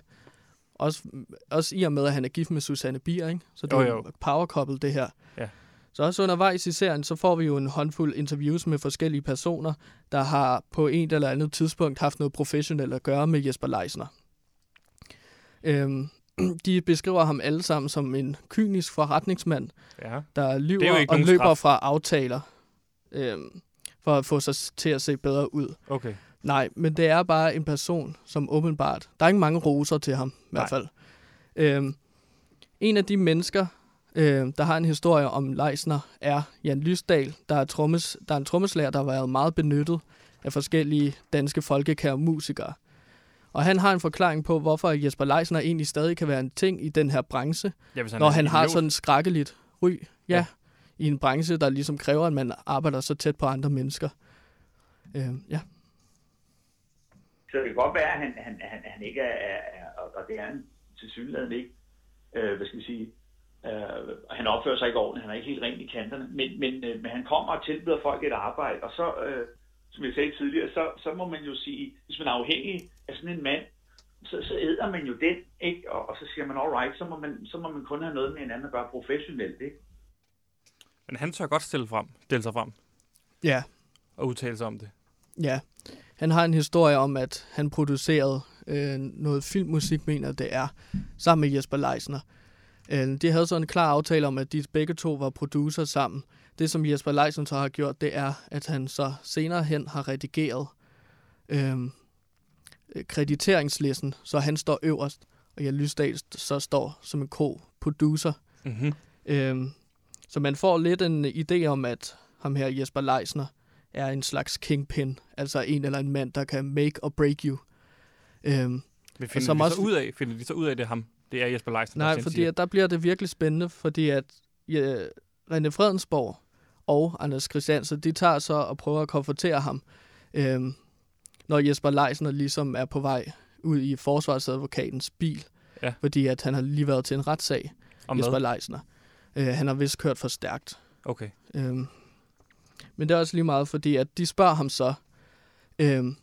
Også, også i og med, at han er gift med Susanne Bier, ikke? Så det Jo, er jo. jo power couple, det her. Ja. Så også undervejs i serien, så får vi jo en håndfuld interviews med forskellige personer, der har på et eller andet tidspunkt haft noget professionelt at gøre med Jesper Leisner. Øhm, de beskriver ham alle sammen som en kynisk forretningsmand, Ja. der lyver er og løber straf. fra aftaler, øhm, for at få sig til at se bedre ud. Okay. Nej, men det er bare en person, som åbenbart... Der er ikke mange roser til ham, i hvert Nej. fald. Øhm, en af de mennesker, øh, der har en historie om Leisner, er Jan Lysdal, der er, trommes, der er en trommeslager, der har været meget benyttet af forskellige danske folkekære musikere. Og han har en forklaring på, hvorfor Jesper Leisner egentlig stadig kan være en ting i den her branche, Ja, han når han har idiot. sådan et skrækkeligt ry. Ja, Ja. i en branche, der ligesom kræver, at man arbejder så tæt på andre mennesker. Øh, ja. Så det kan godt være, at han, han, han, han ikke er, er, er og, og det er han til synligheden ikke, øh, hvad skal vi sige, øh, han opfører sig ikke ordentligt, han er ikke helt rent i kanterne, men, men, øh, men han kommer og tilbyder folk et arbejde, og så, øh, som jeg sagde tidligere, så, så må man jo sige, hvis man er afhængig af sådan en mand, så, så æder man jo den, ikke? Og, og så siger man, alright, så må man, så må man kun have noget med hinanden at gøre professionelt, ikke? Men han tør godt stille, frem, stille sig frem Ja, og udtale sig om det. ja. Han har en historie om, at han producerede øh, noget filmmusik, mener det er, sammen med Jesper Leisner. Øh, de havde så en klar aftale om, at de begge to var producer sammen. Det, som Jesper Leisner så har gjort, det er, at han så senere hen har redigeret øh, krediteringslisten, så han står øverst, og Jan Lysdal så står som en co-producer. Mm-hmm. Øhm, så man får lidt en idé om, at ham her Jesper Leisner er en slags kingpin, altså en eller en mand, der kan make or break you. Øhm, Men finder som de, også- så ud af, finder de så ud af, det er ham? Det er Jesper Leisner, nej, der fordi siger. at der bliver det virkelig spændende, fordi at ja, René Fredensborg og Anders Christiansen, de tager så og prøver at konfrontere ham, øhm, når Jesper Leisner ligesom er på vej ud i forsvarsadvokatens bil, Ja. fordi at han har lige været til en retssag, Om Jesper? Leisner. Øh, han har vist kørt for stærkt. Okay. Øhm, men det er også lige meget, fordi at de spørger ham så, øhm,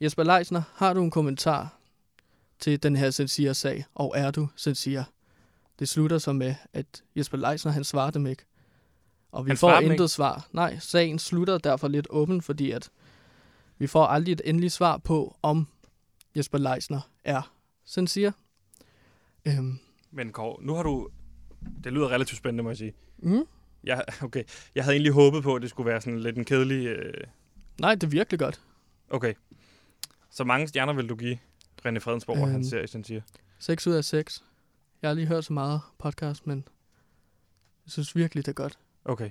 Jesper Leisner, har du en kommentar til den her Sensia-sag, og er du Sensia? Det slutter så med, at Jesper Leisner, han svarer dem ikke. Og vi Han får intet ikke? svar. Nej, sagen slutter derfor lidt åben, fordi at vi får aldrig et endeligt svar på, om Jesper Leisner er Sensia. Øhm, Men Kåre, nu har du... Det lyder relativt spændende, må jeg sige. mm? Jeg, okay. jeg havde egentlig håbet på, at det skulle være sådan lidt en kedelig... Øh... Nej, det er virkelig godt. Okay. Så mange stjerner vil du give René Fredensborg og Øhm. hans serie, sådan siger? 6 ud af 6. Jeg har lige hørt så meget podcast, men jeg synes virkelig, det er godt. Okay.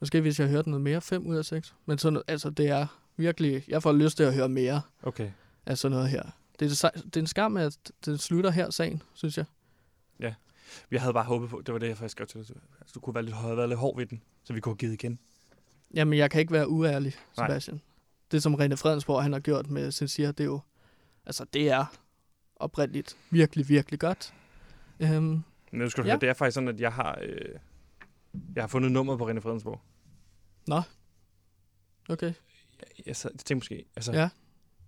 Måske hvis jeg hørte noget mere, 5 ud af 6. Men sådan, altså, det er virkelig... Jeg får lyst til at høre mere Okay. af sådan noget her. Det er, det er en skam, at det slutter her, sagen, synes jeg. Jeg havde bare håbet på, det var det, jeg faktisk skrev til dig. Altså, du kunne være lidt, have været lidt hård ved den, så vi kunne have givet igen. Jamen, jeg kan ikke være uærlig, Nej. Sebastian. Det, som René Fredensborg han har gjort med Sincere, det er jo... Altså, det er oprindeligt virkelig, virkelig godt. Øhm, Men nu skal du Ja. høre, det er faktisk sådan, at jeg har, øh, jeg har fundet nummeret på René Fredensborg. okay. Jeg, sad, jeg tænkte måske, altså, Ja.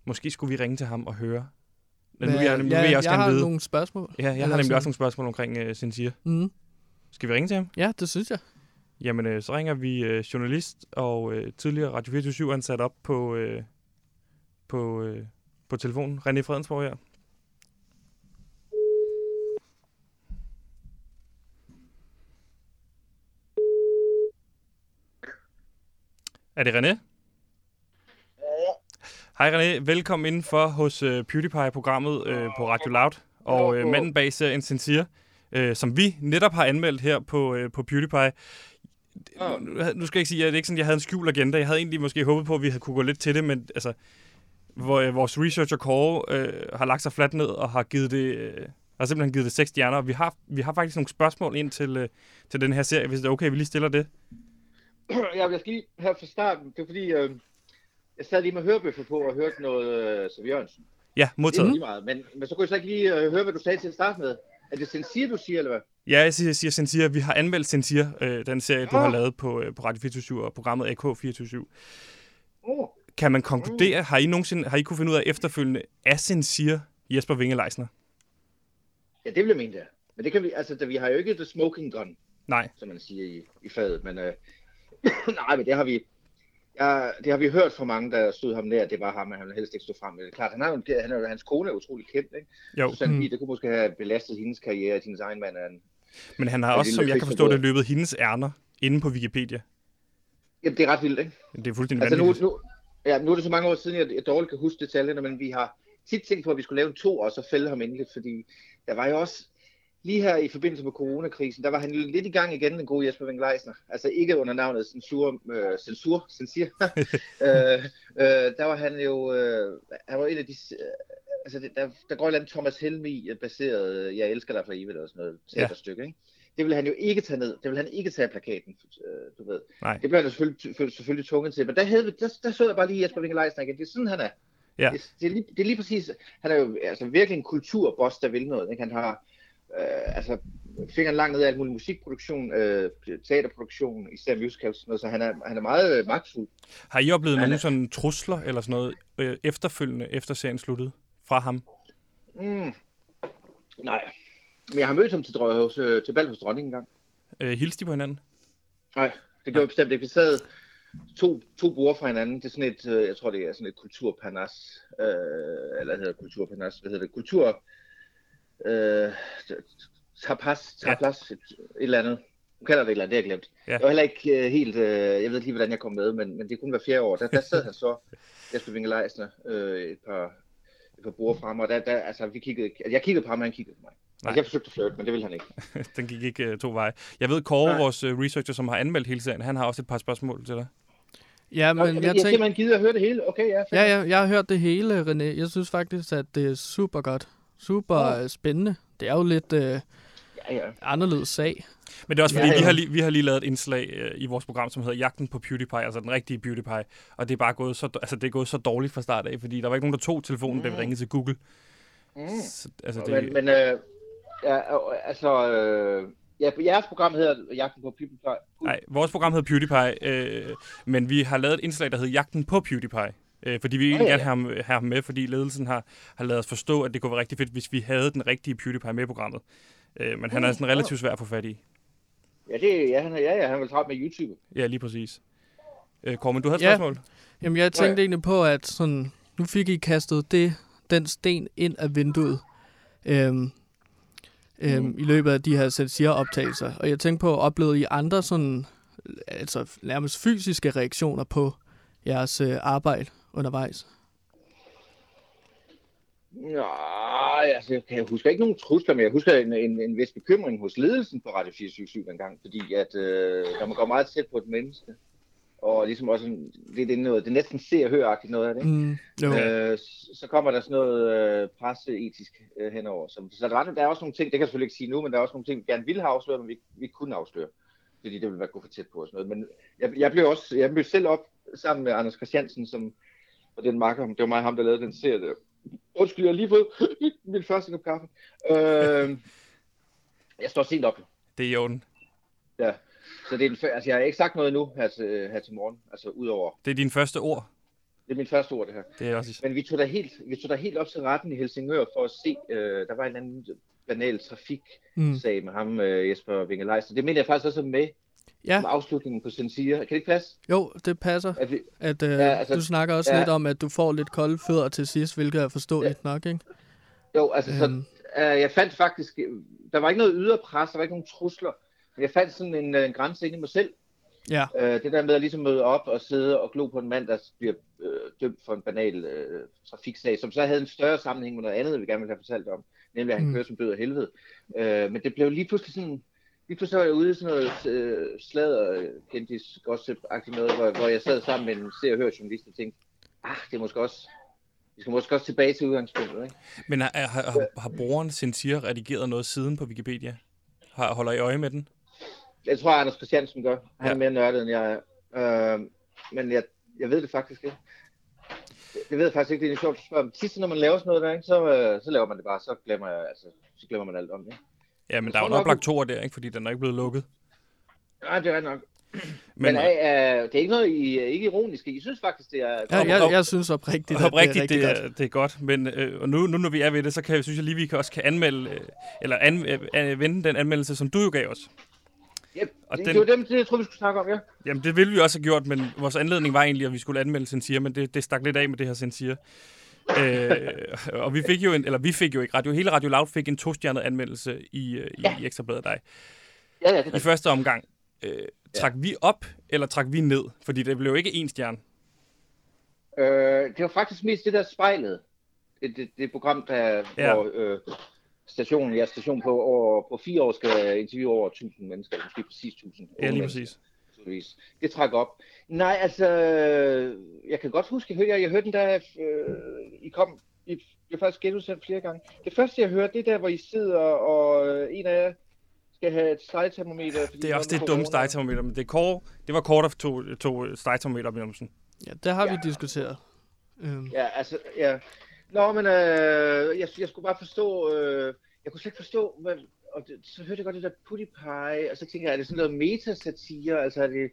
måske skulle vi ringe til ham og høre. Men nu, jeg, nu ja, vil jeg også jeg gerne har vide. nogle spørgsmål. Ja, jeg Eller har nemlig sådan. også nogle spørgsmål omkring uh, Sincere. Mm. Skal vi ringe til ham? Ja, det synes jeg. Jamen, øh, så ringer vi øh, journalist og øh, tidligere Radio 24 ansat op på, øh, på, øh, på telefonen. René Fredensborg her. Er det René? Hej René, velkommen indenfor hos øh, PewDiePie-programmet øh, på Radio Loud. Og øh, manden bag serien Sincere, øh, som vi netop har anmeldt her på, øh, på PewDiePie. Nu, nu skal jeg ikke sige, at det ikke sådan, jeg havde en skjult agenda. Jeg havde egentlig måske håbet på, at vi havde kunne gå lidt til det, men altså, hvor, øh, vores researcher Kåre øh, har lagt sig fladt ned og har givet det, øh, har simpelthen givet det seks stjerner. Vi har, vi har faktisk nogle spørgsmål ind til, øh, til den her serie, hvis det er okay, vi lige stiller det. Ja, jeg skal lige her fra starten, det er fordi, øh, jeg sad lige med hørebøffer på og hørte noget uh, Sav Jørgensen. Ja, Det er modtaget. lige meget, men, men så kunne jeg så ikke lige uh, høre, hvad du sagde til at starte med. Er det Sensir, du siger, eller hvad? Ja, jeg siger, jeg siger Sensir. Vi har anmeldt Sensir, øh, den serie, du Ah. har lavet på, øh, på Radio 24 og programmet AK247. Oh. Kan man konkludere, har I nogensinde har I kunne finde ud af efterfølgende, er Sensir Jesper Winge Leisner? Ja, det mene, det er. Men det kan vi, altså, da vi har jo ikke the smoking gun, Nej. som man siger i, i fadet, men øh, nej, men det har vi, ja, det har vi hørt fra mange, der stod ham nær, det var ham, at han helst ikke stå frem med det. Klart, han har han er, hans kone er utrolig kendt, ikke? Jo. Susanne Mm. Det kunne måske have belastet hendes karriere, at hendes egen mand er en... Men han har også, som jeg kan forstå det, løbet hendes ærner inde på Wikipedia. Jamen, det er ret vildt, ikke? Det er fuldstændig Altså nu, nu, ja, nu er det så mange år siden, jeg, jeg dårligt kan huske detaljerne, men vi har tit tænkt på, at vi skulle lave en to, og så fælde ham endeligt, fordi der var jo også, lige her i forbindelse med coronakrisen, der var han jo lidt i gang igen, den gode Jesper Leisner. Altså ikke under navnet censur, øh, censur, censir. øh, øh, der var han jo, øh, han var en af de, øh, altså det, der, der går et eller andet Thomas Helmi baseret, øh, jeg elsker dig for evigt, eller sådan noget Ja. ikke? Det vil han jo ikke tage ned. Det vil han ikke tage af plakaten, øh, du ved. Nej. Det bliver han jo selvfølgelig, selvfølgelig, tvunget til. Men der, havde der, der så jeg bare lige Jesper Winkel Leisner igen. Det er sådan, han er. Ja. Det, det, er lige, det er lige præcis, han er jo altså, virkelig en kulturboss, der vil noget. Ikke? Han har øh, altså, fingeren langt ned af alt muligt musikproduktion, øh, teaterproduktion, især musicals, sådan noget, så han er, han er meget øh, magtfuld. Har I oplevet Han nogle er- sådan trusler eller sådan noget øh, efterfølgende, efter serien sluttede, fra ham? Mm. Nej. Men jeg har mødt ham til, hos, øh, til bal hos dronningen engang. Øh, hilste de på hinanden? Nej, det gjorde vi bestemt ikke. Vi sad to, to borde fra hinanden. Det er sådan et, øh, jeg tror det er sådan et kulturpanas, øh, eller hedder kulturpanas, hvad hedder det, kultur, øh, tapas, tapas, et, et eller andet. Du kalder det et eller andet, det har jeg glemt. Ja. Jeg var heller ikke øh, helt, øh, jeg ved ikke lige, hvordan jeg kom med, men, men det kunne være fjerde år. Der, der sad han så, Jesper Winkel øh, et par, et par borde frem, og der, der, altså, vi kiggede, ikke- jeg kiggede på ham, og han kiggede på mig. Nej. Altså, jeg forsøgte at flirte, men det ville han ikke. Den gik ikke øh, to veje. Jeg ved, Kåre, Nej. vores øh, researcher, som har anmeldt hele serien, han har også et par spørgsmål til dig. Ja, men jeg, jeg jeg tænker... simpelthen gider at høre det hele. Okay, ja. Ja, ja, jeg har hørt det hele, René. Jeg synes faktisk, at det er super godt. Super oh. spændende. Det er jo lidt øh, Ja, ja. anderledes sag. Men det er også fordi, Ja, ja. Vi, har lige, vi har lige lavet et indslag øh, i vores program, som hedder Jagten på PewDiePie, altså den rigtige PewDiePie. Og det er bare gået så, altså, det er gået så dårligt fra start af, fordi der var ikke nogen, der tog telefonen, mm. da vi ringede til Google. Mm. Så, altså, Men, det, men øh, ja, øh, altså, øh, ja, jeres program hedder Jagten på Fly. nej, vores program hedder PewDiePie, øh, men vi har lavet et indslag, der hedder Jagten på PewDiePie. Øh, fordi vi egentlig ja, gerne have ham, have ham med, fordi ledelsen har, har lavet os forstå, at det kunne være rigtig fedt, hvis vi havde den rigtige PewDiePie med i programmet. Øh, men han er sådan relativt svær at få fat i. Ja, det, ja, han, ja, ja, han vil travlt med YouTube. Ja, lige præcis. Øh, Kåre, men du havde et Ja. spørgsmål? Jamen, jeg tænkte egentlig på, at sådan, nu fik I kastet det, den sten ind af vinduet øhm, øhm, Mm. i løbet af de her Sensir-optagelser. Og jeg tænkte på, oplevede I andre sådan, altså nærmest fysiske reaktioner på jeres øh, arbejde undervejs? Nej, altså, jeg, jeg husker ikke nogen trusler, men jeg husker en, en, en vis bekymring hos ledelsen på Radio 477 engang, fordi at, øh, når man går meget tæt på et menneske, og ligesom også lidt inde noget, det er næsten se og høre noget af det, ikke? Mm, jo. Øh, så kommer der sådan noget øh, presseetisk øh, henover. Så, så der, var, der er også nogle ting, det kan jeg selvfølgelig ikke sige nu, men der er også nogle ting, vi gerne ville have afsløret, men vi, vi ikke kunne afsløre. Fordi det ville være gå for tæt på og sådan noget. Men jeg, jeg blev også, jeg blev selv op sammen med Anders Christiansen, som og den makker, det var mig og ham, der lavede den serie der. Undskyld, jeg har lige fået min første kop kaffe. Øh, jeg står sent op. Det er i orden. Ja. Så det er den, altså, jeg har ikke sagt noget endnu her til, her til morgen, altså udover, Det er dine første ord. det er min første ord det her. Det er også... Men vi tog da helt, vi tog da helt op til retten i Helsingør for at se, øh, der var en eller anden banal trafiksag Mm. med ham, øh, Jesper Wingelejster. Det mener jeg faktisk også med Ja, som afslutningen på Sensira. Kan det ikke passe? jo, det passer. At vi, At, øh, Ja, altså- du snakker også ja. lidt om, at du får lidt kolde fødder til sidst, hvilket er forståeligt ja. nok, ikke? jo, altså, så, Øhm. øh, jeg fandt faktisk, der var ikke noget ydre pres, der var ikke nogen trusler. Jeg fandt sådan en, øh, en grænse inde i mig selv. Ja, Øh, det der med at ligesom møde op og sidde og glo på en mand, der bliver øh, dømt for en banal øh, trafiksag, som så havde en større sammenhæng med noget andet, vi gerne ville have fortalt om, nemlig at han Mm. kører som død af helvede. Øh, men det blev lige pludselig sådan, lige pludselig var jeg ude i sådan noget øh, sladder, kendis, gossip-agtigt noget, hvor, hvor jeg sad sammen med en se- og hør journalist og tænkte, ah, det er måske også, vi skal måske også tilbage til udgangspunktet, ikke? Men har, har, har, har brugeren Sincere redigeret noget siden på Wikipedia? Har, holder I øje med den? Jeg tror, Anders Christiansen gør. Han Ja. er mere nørdet, end jeg er. Øh, men jeg, jeg ved det faktisk ikke. Det, det ved jeg faktisk ikke, det er sjovt at spørge. Sidst, når man laver sådan noget der, ikke, så, øh, så laver man det bare, så glemmer, jeg, altså, så glemmer man alt om det. Ja, men Jeg der er jo nok lagt toer der, ikke? fordi den er ikke blevet lukket. Nej, det er nok. Men, Men, Men er, det er ikke noget, I er ikke ironisk i. Synes faktisk, det er... Ja, jeg, jeg synes oprigtigt, at det er Oprigtigt, rigtig det, godt. er, det er godt, men øh, og nu, nu når vi er ved det, så kan jeg, synes jeg lige, vi kan også kan anmelde, øh, eller an, øh, øh, vende den anmeldelse, som du jo gav os. Ja, Og det, den- det var dem, det, jeg tror, vi skulle snakke om, ja. Jamen, det ville vi også have gjort, men vores anledning var egentlig, at vi skulle anmelde Sensier, men det, det stak lidt af med det her Sensier. øh, og vi fik jo en, eller vi fik jo ikke, radio, hele Radio Loud fik en to-stjernet anmeldelse i, øh, i, Ja. i Ekstrabladet dig. Ja, ja, det I første omgang, øh, trak vi op, eller trak vi ned? Fordi det blev jo ikke en stjerne. Øh, det var faktisk mest det der spejlet. Det, det, det program, der, Ja. ja. hvor øh, stationen, jeg er station på, over, på fire år skal interviewe over 1000 mennesker, måske præcis 1000. Ja, lige præcis. Det trak op. Nej, altså, jeg kan godt huske, jeg hørte, jeg, jeg hørte den der, øh, I kom, I blev faktisk genudsendt flere gange. Det første, jeg hørte, det er der, hvor I sidder, og øh, en af jer skal have et stregtermometer. fordi Det er også det dumme corona. stegtermometer, men det, er Kåre, det var Kåre, der tog, tog stegtermometer, Wilhelmsen. Ja, det har vi diskuteret. Øhm, Ja, altså, ja. Nå, men øh, jeg, jeg skulle bare forstå, øh, jeg kunne slet ikke forstå, hvad, og det, så hørte jeg godt det der PewDiePie, og så tænker jeg, er det sådan noget metasatire, altså er det,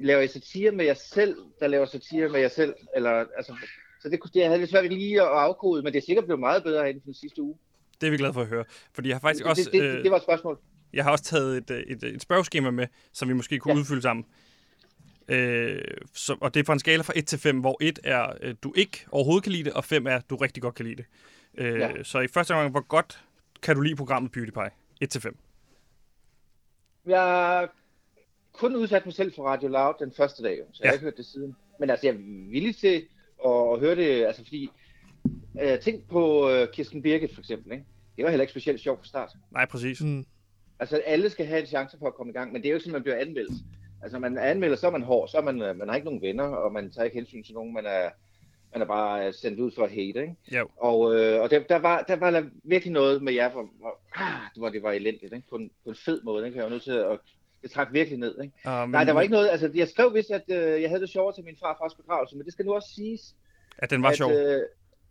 laver I satire med jer selv, der laver satire med jer selv, eller, altså, så det, kunne- det jeg havde lidt svært lige at afkode, men det er sikkert blevet meget bedre inden for den sidste uge. Det er vi glade for at høre. Fordi jeg har faktisk Det, også... det, det, det var et spørgsmål. Jeg har også taget et, øh, et, et spørgeskema med, som vi måske kunne. Ja. udfylde sammen. Øh, så, og det er fra en skala fra 1 til 5, hvor 1 er, øh, du ikke overhovedet kan lide det, og 5 er, du rigtig godt kan lide det. Øh, ja. Så i første omgang, hvor godt kan du lide programmet PewDiePie? 1 til 5. Jeg har kun udsat mig selv for Radio Loud den første dag, så ja. jeg har ikke hørt det siden. Men altså, jeg er villig til at, at høre det, altså fordi, øh, tænk på øh, Kirsten Birgit for eksempel, ikke? Det var heller ikke specielt sjovt fra start. Nej, præcis. mm, Altså, alle skal have en chance for at komme i gang, men det er jo ikke sådan, man bliver anmeldt. Altså, man er anmelder, så er man hård, så er man, øh, man har ikke nogen venner, og man tager ikke hensyn til nogen, man er, man er bare øh, sendt ud for at hate, ikke? Ja. Og, øh, og der, der, var, der var der virkelig noget med jer, hvor, hvor, ah, hvor det var elendigt, ikke? På en, på en fed måde, ikke? Jeg var nødt til at, det trak virkelig ned, ikke? Uh, men, Nej, der var ikke noget, altså, jeg skrev vist, at øh, jeg havde det sjovere til min farfars begravelse, men det skal nu også siges, At den var at, sjov. Øh,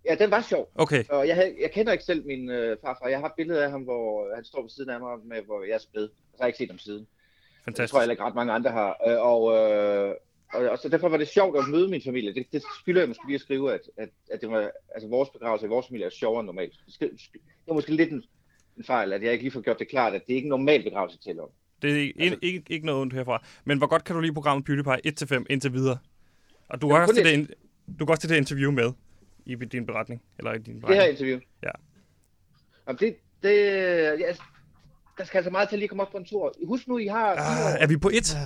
ja, den var sjov. Okay, Og jeg, havde, jeg kender ikke selv min øh, farfar. Jeg har et billede af ham, hvor han står ved siden af mig, med, hvor jeg er spæd. Så har jeg ikke set ham siden. Det fantastisk. tror jeg ikke ret mange andre har. Øh, og, øh, og, og, så derfor var det sjovt at møde min familie. Det, det skylder jeg måske lige at skrive, at, at, at det var, altså vores begravelse i vores familie er sjovere end normalt. Det det var måske lidt en, en fejl, at jeg ikke lige får gjort det klart, at det ikke er en normal begravelse til om. Det er ikke, ikke, ikke, ikke noget ondt herfra. Men hvor godt kan du lide programmet PewDiePie 1 til 5 indtil videre? Og du har også det, du går også til det interview med i din beretning. Eller i din Det her beretning. interview. Ja. Jamen, det, det, ja, der skal altså meget til at lige komme op på en tur. Husk nu, I har... Ah, er vi på 1?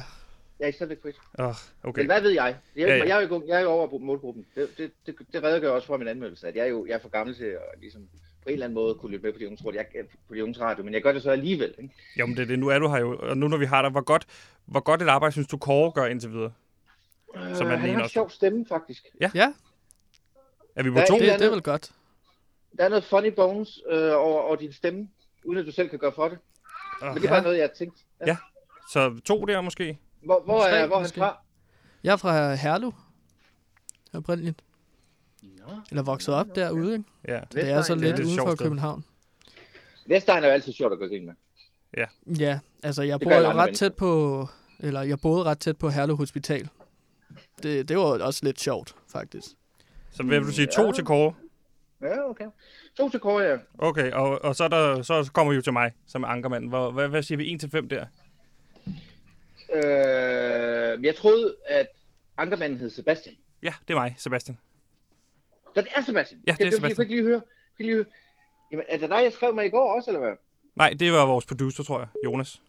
Ja, I er stadigvæk på et. Oh, Okay. Men hvad ved jeg? Jeg, Ja, ja, ja. ja. jeg, er, jo, jeg er jo over målgruppen. Det, det, det, det redegør også for min anmeldelse, at jeg er jo jeg er for gammel til at ligesom, på en eller anden måde kunne lytte med på de unge, jeg, på de unge radio, men jeg gør det så alligevel. Ikke? Jo, men det, er det, nu er du her jo. Og nu når vi har dig, hvor godt, hvor godt et arbejde synes du, Kåre gør indtil videre? Som er Øh, den han har en sjov stemme, faktisk. ja, Er vi på Der to? det, eller det er andet- vel godt. Der er noget funny bones øh, over, over din stemme, uden at du selv kan gøre for det. Oh, Men det er bare noget, jeg har tænkt. Ja. Så to der måske? Hvor, hvor, Tre, er, hvor er han fra? Jeg er fra Herlev. Oprindeligt. Nå. Eller vokset op derude, ikke? Ja. Det er så lidt uden for. København. Vestegn er jo altid sjovt at gå grin med. Ja, altså jeg bor jo ret mennesker. tæt på, eller jeg boede ret tæt på Herlev Hospital. Det, det var også lidt sjovt, faktisk. Så vil du sige to Ja. til Kåre? Ja, okay. To til Kåre, ja. Okay, og, og så, er der, så kommer vi jo til mig, som er ankermanden. Hvor, hvad, hvad siger vi? 1 til 5 der? Øh, jeg troede, at ankermanden hed Sebastian. Ja, det er mig, Sebastian. Så det er Sebastian? Ja, det er Jeg, Sebastian. jeg kunne ikke lige høre. Jeg ikke lige høre. Jamen, er det dig, jeg skrev med i går også, eller hvad? Nej, det var vores producer, tror jeg. Jonas.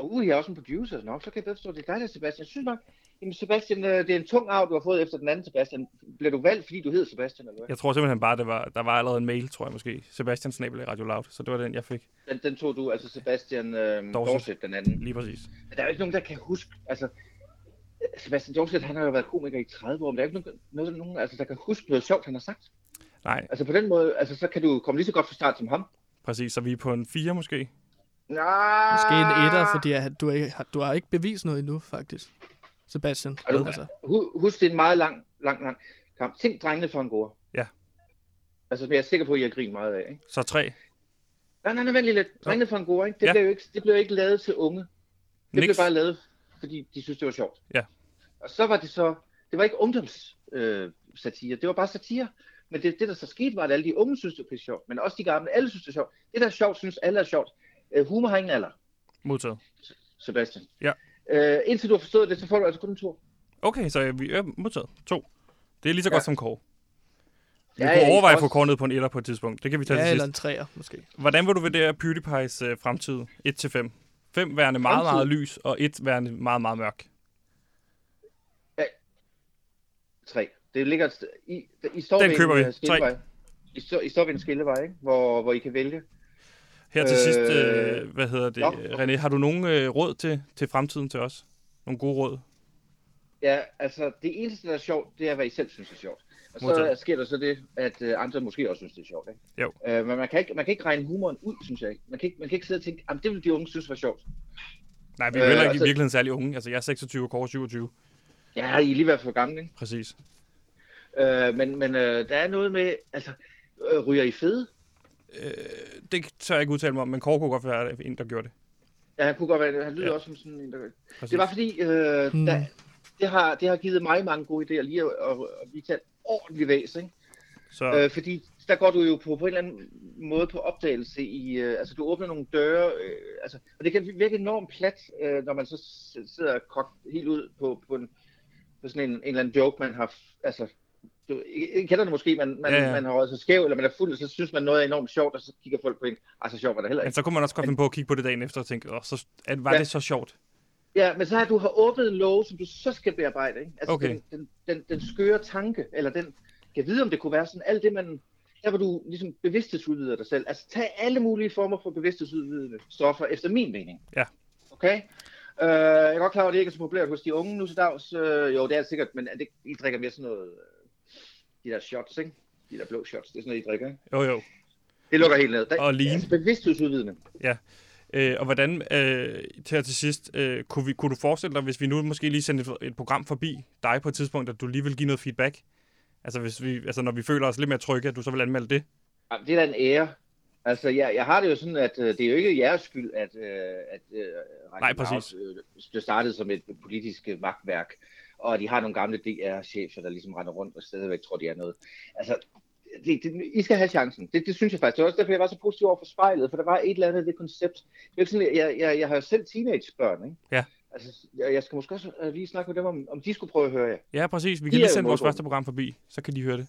Uh, jeg er også en producer. Nå, så kan jeg bedre forstå, det er dig, der er Sebastian. Jeg synes nok, jamen Sebastian, øh, det er en tung arv, du har fået efter den anden Sebastian. Bliver du valgt, fordi du hedder Sebastian, eller hvad? Jeg tror simpelthen bare, det var, der var allerede en mail, tror jeg måske. Sebastian Snabel i Radio Loud. Så det var den, jeg fik. Den, den tog du, altså Sebastian øh, Dorset. Dorset, den anden. Lige præcis. Men der er jo ikke nogen, der kan huske, altså... Sebastian Dorset, han har jo været komiker i 30 år, men der er jo ikke nogen, nogen, nogen altså, der kan huske noget sjovt, han har sagt. Nej, Altså på den måde, altså, så kan du komme lige så godt fra start som ham. præcis. Så vi er på en 4 måske. Nej. Måske en etter, fordi du, ikke, har- du har ikke bevist noget endnu, faktisk. Sebastian. Er du- Altså. Hu- Husk, det er en meget lang, lang, lang. kamp. Tænk drengene for en gode. Ja. Altså, jeg er sikker på, at I har grinet meget af. Ikke? Så tre. Nej, nej, nej, vent lige lidt. Drengene for en gode, ikke? Det, Ja. blev jo ikke, det blev jo ikke lavet til unge. Det Niks. blev bare lavet, fordi de synes, det var sjovt. Ja. Og så var det så, det var ikke ungdoms øh, satire, det var bare satire. Men det, det, der så skete, var, at alle de unge synes, det var sjovt. Men også de gamle, alle synes, det er sjovt. Det, der er sjovt, synes alle er sjovt. Øh, humor har ingen alder, Modtaget. Sebastian. Ja. Øh, indtil du har forstået det, så får du altså kun to. Okay, så vi er modtaget. To. Det er lige så Ja. godt som Kåre. Vi Ja, kunne ja, overveje at få Kåre ned på en etter på et tidspunkt. Det kan vi tage Ja, til eller sidst. en træer, måske. Hvordan vil du vurdere PewDiePie's øh, fremtid? 1-5. 5 værende meget, Fremtid? meget lys, og 1 værende meget, meget mørk. Tre. Det ligger et sted- I, I står Den ved køber en vi. øh, Tre. skillevej. I, står, I står ved en skillevej, ikke? Hvor, hvor I kan vælge. Her til øh, sidst, Øh, hvad hedder det? nå. René, har du nogen øh, råd til, til fremtiden til os? Nogle gode råd? Ja, altså det eneste, der er sjovt, det er, hvad I selv synes er sjovt. Og så Modtaget. sker der så det, at øh, andre måske også synes, det er sjovt. Ikke? Jo. Øh, men man kan, ikke, man kan ikke regne humoren ud, synes jeg ikke. Man kan ikke, man kan ikke sidde og tænke, at det vil de unge synes var sjovt. Nej, vi er jo Øh, heller ikke altså- i virkeligheden særlig unge. Altså, jeg er 26, og Kåre 27. Ja, I er lige været for gamle, ikke? Præcis. Øh, men men øh, der er noget med, altså, øh, ryger I fede? Øh, det tør jeg ikke udtale mig om, men Kåre kunne godt være en, der gjorde det. Ja, han kunne godt være, han lyder Ja. også som sådan en, der... Præcis. Det var fordi, øh, Hmm. der, det, har, det har givet mig mange gode idéer lige at, at, at blive taget ordentligt væs, ikke? Så Øh, fordi der går du jo på, på en eller anden måde på opdagelse i, øh, altså du åbner nogle døre, øh, altså, og det kan virke enormt plat, øh, når man så sidder og kogt helt ud på, på, en, på sådan en, en eller anden joke, man har, altså, du I, kender det måske, man, man, Ja, ja, man har røget sig skæv, eller man er fuld, og så synes man noget er enormt sjovt, og så kigger folk på en, ej, så sjovt var det heller men ikke. så kunne man også godt finde på at kigge på det dagen efter og tænke, Åh, så, at, var Ja. det så sjovt? Ja, men så har du har åbnet en låge, som du så skal bearbejde, ikke? Altså Okay. den, den, den, den skøre tanke, eller den, kan vide, om det kunne være sådan, alt det man, der hvor du ligesom bevidsthedsudvider dig selv. Altså tag alle mulige former for bevidsthedsudvidende stoffer, efter min mening. Ja. Okay? Øh, jeg er godt klar over, at det ikke er så populært hos de unge nu til dags. Øh, jo, det er det sikkert, men er det, I drikker mere sådan noget, øh, de der shots, ikke? De der blå shots, det er sådan noget, I drikker, ikke? Jo, jo. Det lukker helt ned. Der, Og lean. Altså bevidsthedsudvidende. Øh, og hvordan, øh, til her til sidst, øh, kunne, vi, kunne du forestille dig, hvis vi nu måske lige sendte et, et program forbi dig på et tidspunkt, at du lige vil give noget feedback? Altså, hvis vi, altså når vi føler os lidt mere trygge, at du så vil anmelde det? Jamen, det er da en ære. Altså, jeg, jeg har det jo sådan, at øh, det er jo ikke jeres skyld, at, øh, at øh, Nej, præcis. Loud, øh, blev startet som et politisk magtværk, og de har nogle gamle DR-chefer, der ligesom render rundt og stadigvæk tror, de er noget. Altså, det, det, I skal have chancen. Det, det synes jeg faktisk. Det var også derfor, jeg var så positiv over for spejlet, for der var et eller andet det koncept. Det er sådan, jeg, jeg, jeg har jo selv teenagebørn, ikke? Ja. Altså, jeg, jeg skal måske også øh, lige snakke med dem, om, om de skulle prøve at høre jer. Ja, præcis. Vi De kan er lige sende vores første program forbi, så kan de høre det.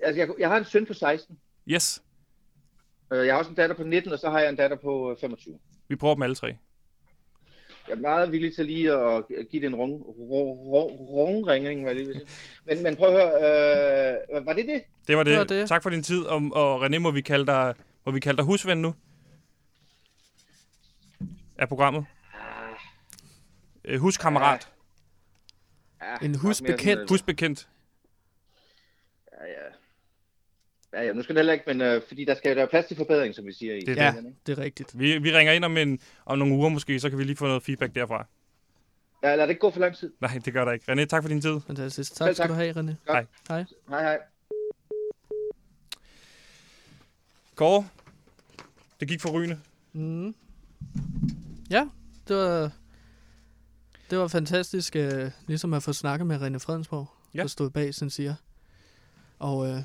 Altså, jeg, jeg har en søn på 16. Yes, Øh, Jeg har også en datter på 19, og så har jeg en datter på øh, 25. vi prøver dem alle tre. Jeg er meget villig til lige at give det en rung, rung, rung, rungringning, hvad jeg lige vil sige. Men, men prøv at høre, øh, var det det? Det var det. Det var det. Tak for din tid, og, og René, må vi kalde dig, må vi kalde dig husven nu? Af programmet? Øh, huskammerat. Ja, En nok husbekendt. Husbekendt. Ja, ja. Ja, ja, nu skal det heller ikke, men øh, fordi der skal jo være plads til forbedring, som vi siger i Det er Ja, det er rigtigt. Vi, vi ringer ind om, en, om nogle uger måske, så kan vi lige få noget feedback derfra. Ja, lad det ikke gå for lang tid. Nej, det gør der ikke. René, tak for din tid. Fantastisk. Selv Tak skal tak. du have, René. Hej. Hej. Hej, hej. Kåre, det gik for rygende. Mm. Ja, det var, det var fantastisk, øh, ligesom at få snakket med René Fredensborg, Ja. ja. der stod bag, sådan siger. Og øh,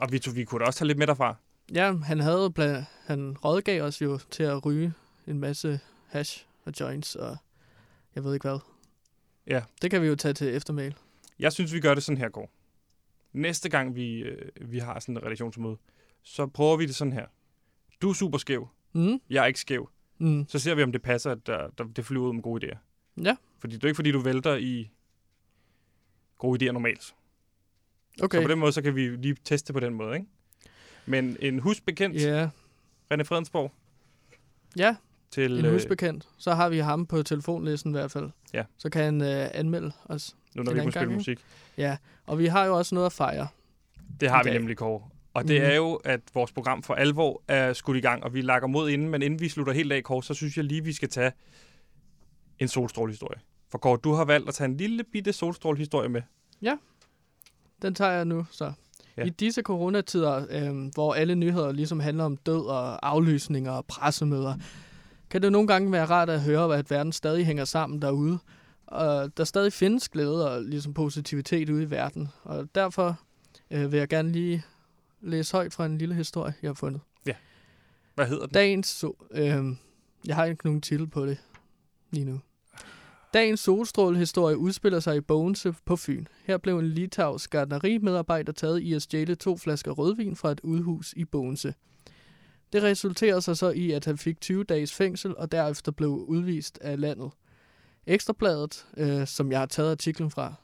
Og vi, tog, vi kunne da også tage lidt med derfra. ja, han havde bla- han rådgav os jo til at ryge en masse hash og joints, og jeg ved ikke hvad. Ja. Det kan vi jo tage til eftermæl. Jeg synes, vi gør det sådan her, Kåre. Næste gang, vi, øh, vi har sådan en redaktionsmøde, så prøver vi det sådan her. Du er super skæv. Mm. Jeg er ikke skæv. Mm. Så ser vi, om det passer, at der, der, det flyver ud med gode idéer. Ja, Fordi det er ikke, fordi du vælter i gode idéer normalt. Okay. Så på den måde, så kan vi lige teste på den måde, ikke? Men en husbekendt, yeah. Ja, René Fredensborg, ja til... en øh, husbekendt. Så har vi ham på telefonlisten i hvert fald. Ja. Så kan han øh, anmelde os. nu når vi gang, spille musik. Ja, og vi har jo også noget at fejre. Det har vi dag. nemlig, Kåre. Og det Mhm. er jo, at vores program for alvor er skudt i gang, og vi lakker mod inden, men inden vi slutter helt af, Kåre, så synes jeg lige, vi skal tage en solstrålehistorie. For Kåre, du har valgt at tage en lille bitte solstrålehistorie med. Den tager jeg nu, så. Ja. Ja. I disse coronatider, øh, hvor alle nyheder ligesom handler om død og aflysninger og pressemøder, kan det nogle gange være rart at høre, at verden stadig hænger sammen derude. Og der stadig findes glæde og ligesom positivitet ude i verden. Og derfor øh, vil jeg gerne lige læse højt fra en lille historie, jeg har fundet. Hvad hedder den? Dagens so øh, Jeg har ikke nogen titel på det lige nu. Dagens solstrålehistorie udspiller sig i Bogense på Fyn. Her blev en litauisk gardnerimedarbejder taget i at stjæle to flasker rødvin fra et udhus i Bogense. Det resulterede sig så i, at han fik 20 dages fængsel og derefter blev udvist af landet. Ekstrabladet, øh, som jeg har taget artiklen fra,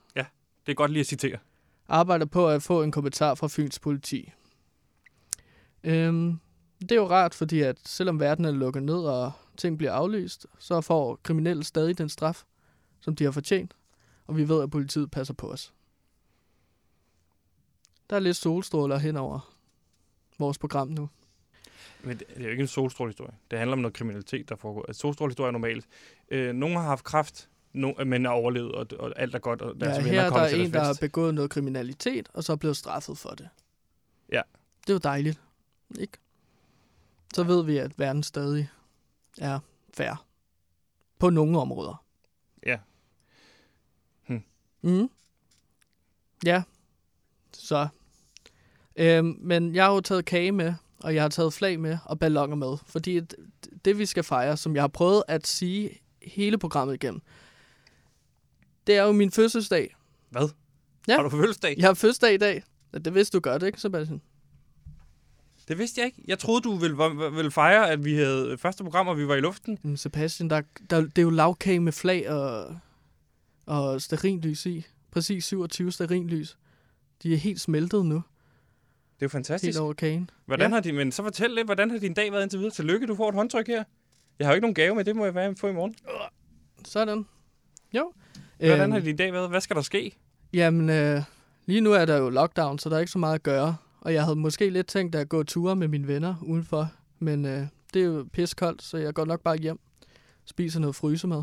Det er godt lige at citere. arbejder på at få en kommentar fra Fyns politi. Øhm, det er jo rart, fordi at selvom verden er lukket ned og ting bliver aflyst, så får kriminelle stadig den straf, som de har fortjent, og vi ved, at politiet passer på os. Der er lidt solstråler henover vores program nu. Men det er jo ikke en solstrålehistorie. Det handler om noget kriminalitet, der foregår. Altså, solstrålehistorie er normalt. Øh, nogle har haft kraft, no, men er overlevet, og, og alt er godt, og deres Ja, her der kommer er en, der har begået noget kriminalitet, og så er blevet straffet for det. Ja. Det er jo dejligt, ikke? Så ved vi, at verden stadig er fair. På nogle områder. Ja. Mm. Ja. Så. Øhm, men jeg har jo taget kage med, og jeg har taget flag med og ballonger med. Fordi det, det, vi skal fejre, som jeg har prøvet at sige hele programmet igennem, det er jo min fødselsdag. Hvad? Ja. Har du fødselsdag? Jeg har fødselsdag i dag. Det vidste du godt, ikke, Sebastian? Det vidste jeg ikke. Jeg troede, du ville, ville fejre, at vi havde første program, og vi var i luften. Sebastian, der, der, det er jo lavkage med flag og, og sterinlys i. Præcis 27 sterinlys. De er helt smeltet nu. Det er jo fantastisk. Helt over kagen. Hvordan Ja. har din, men så fortæl lidt, hvordan har din dag været indtil videre? Tillykke, du får et håndtryk her. Jeg har jo ikke nogen gave med, det må jeg være få i morgen. Sådan. Jo. Hvordan Øhm, har din dag været? Hvad skal der ske? Jamen, øh, lige nu er der jo lockdown, så der er ikke så meget at gøre. Og jeg havde måske lidt tænkt at gå ture med mine venner udenfor. Men øh, det er jo piskoldt, så jeg går nok bare hjem. Spiser noget frysemad.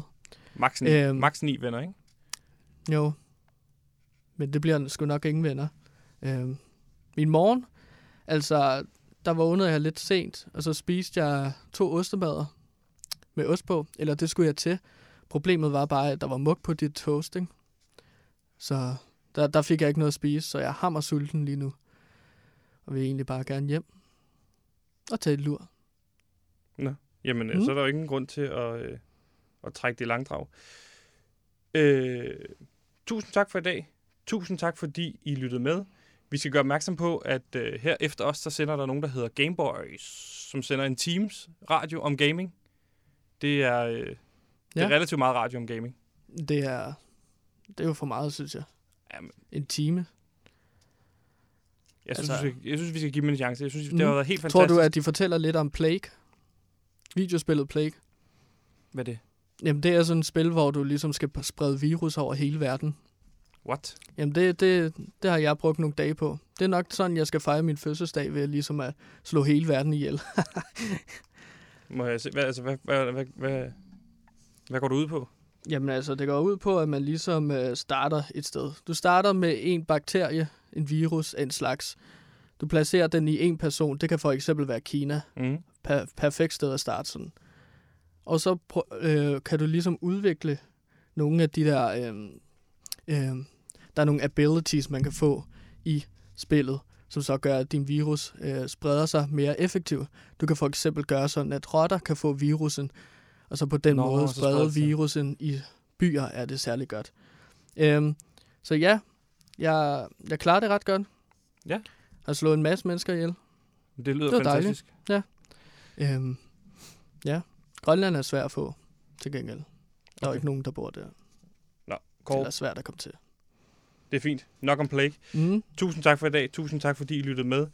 Max 9, Øhm. max 9 venner, ikke? Jo. Men det bliver sgu nok ingen venner. Øhm, min morgen, altså, der vågnede jeg lidt sent, og så spiste jeg to ostemader med ost på, eller det skulle jeg til. Problemet var bare, at der var mug på dit toast, ikke? Så der, der fik jeg ikke noget at spise, så jeg er hammer sulten lige nu. Og vil egentlig bare gerne hjem og tage et lur. Jamen, mm. Mm. så er der jo ingen grund til at, øh, at trække det i langdrag. Øh, tusind tak for i dag. Tusind tak, fordi I lyttede med. Vi skal gøre opmærksom på, at øh, her efter os, så sender der nogen, der hedder Gameboys, som sender en Teams radio om gaming. Det er, øh, det er relativt meget radio om gaming. Det er, det er jo for meget, synes jeg. Jamen. En time. Jeg synes, Altså- vi, skal, jeg synes, vi skal give dem en chance. Jeg synes, Mhm. det har været helt Tror fantastisk. du, at de fortæller lidt om Plague? Videospillet Plague? Hvad er det? Jamen, det er sådan et spil, hvor du ligesom skal sprede virus over hele verden. What? Jamen, det, det, det har jeg brugt nogle dage på. Det er nok sådan, jeg skal fejre min fødselsdag ved ligesom at slå hele verden ihjel. Må jeg se, hvad, altså, hvad, hvad, hvad, hvad, hvad går du ud på? Jamen altså, det går ud på, at man ligesom øh, starter et sted. Du starter med en bakterie, en virus af en slags. Du placerer den i en person. Det kan for eksempel være Kina. Mm. Per- perfekt sted at starte sådan. Og så øh, kan du ligesom udvikle nogle af de der... Øh, øh, der er nogle abilities, man kan få i spillet, som så gør, at din virus øh, spreder sig mere effektivt. Du kan for eksempel gøre sådan, at rotter kan få virusen, og så på den Nå, måde sprede virusen i byer, er det særlig godt. Øhm, så ja, jeg, jeg klarer det ret godt. Ja. Jeg har slået en masse mennesker ihjel. Det lyder Det fantastisk. dejligt. Øhm, ja, Grønland er svært at få, til gengæld. Der er jo Okay. ikke nogen, der bor der. Nå, Det Kåre, er svært at komme til. det er fint. Nok om Plague. Mm. Tusind tak for i dag. Tusind tak, fordi I lyttede med.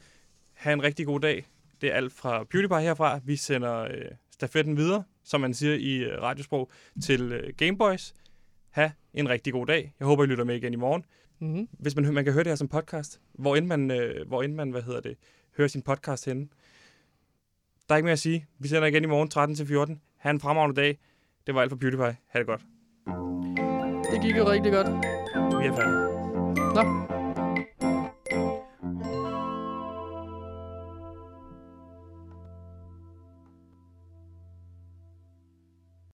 Ha' en rigtig god dag. Det er alt fra PewDiePie herfra. Vi sender øh, stafetten videre, som man siger i øh, radiosprog, til øh, Gameboys. Ha' en rigtig god dag. Jeg håber, I lytter med igen i morgen. Mm. Hvis man, man kan høre det her som podcast, hvor end man, øh, hvor end man hvad hedder det, hører sin podcast henne. Der er ikke mere at sige. Vi sender igen i morgen 13 til 14. Ha' en fremragende dag. Det var alt for PewDiePie. Ha' det godt. Det gik jo rigtig godt. Vi er færdige. Nå,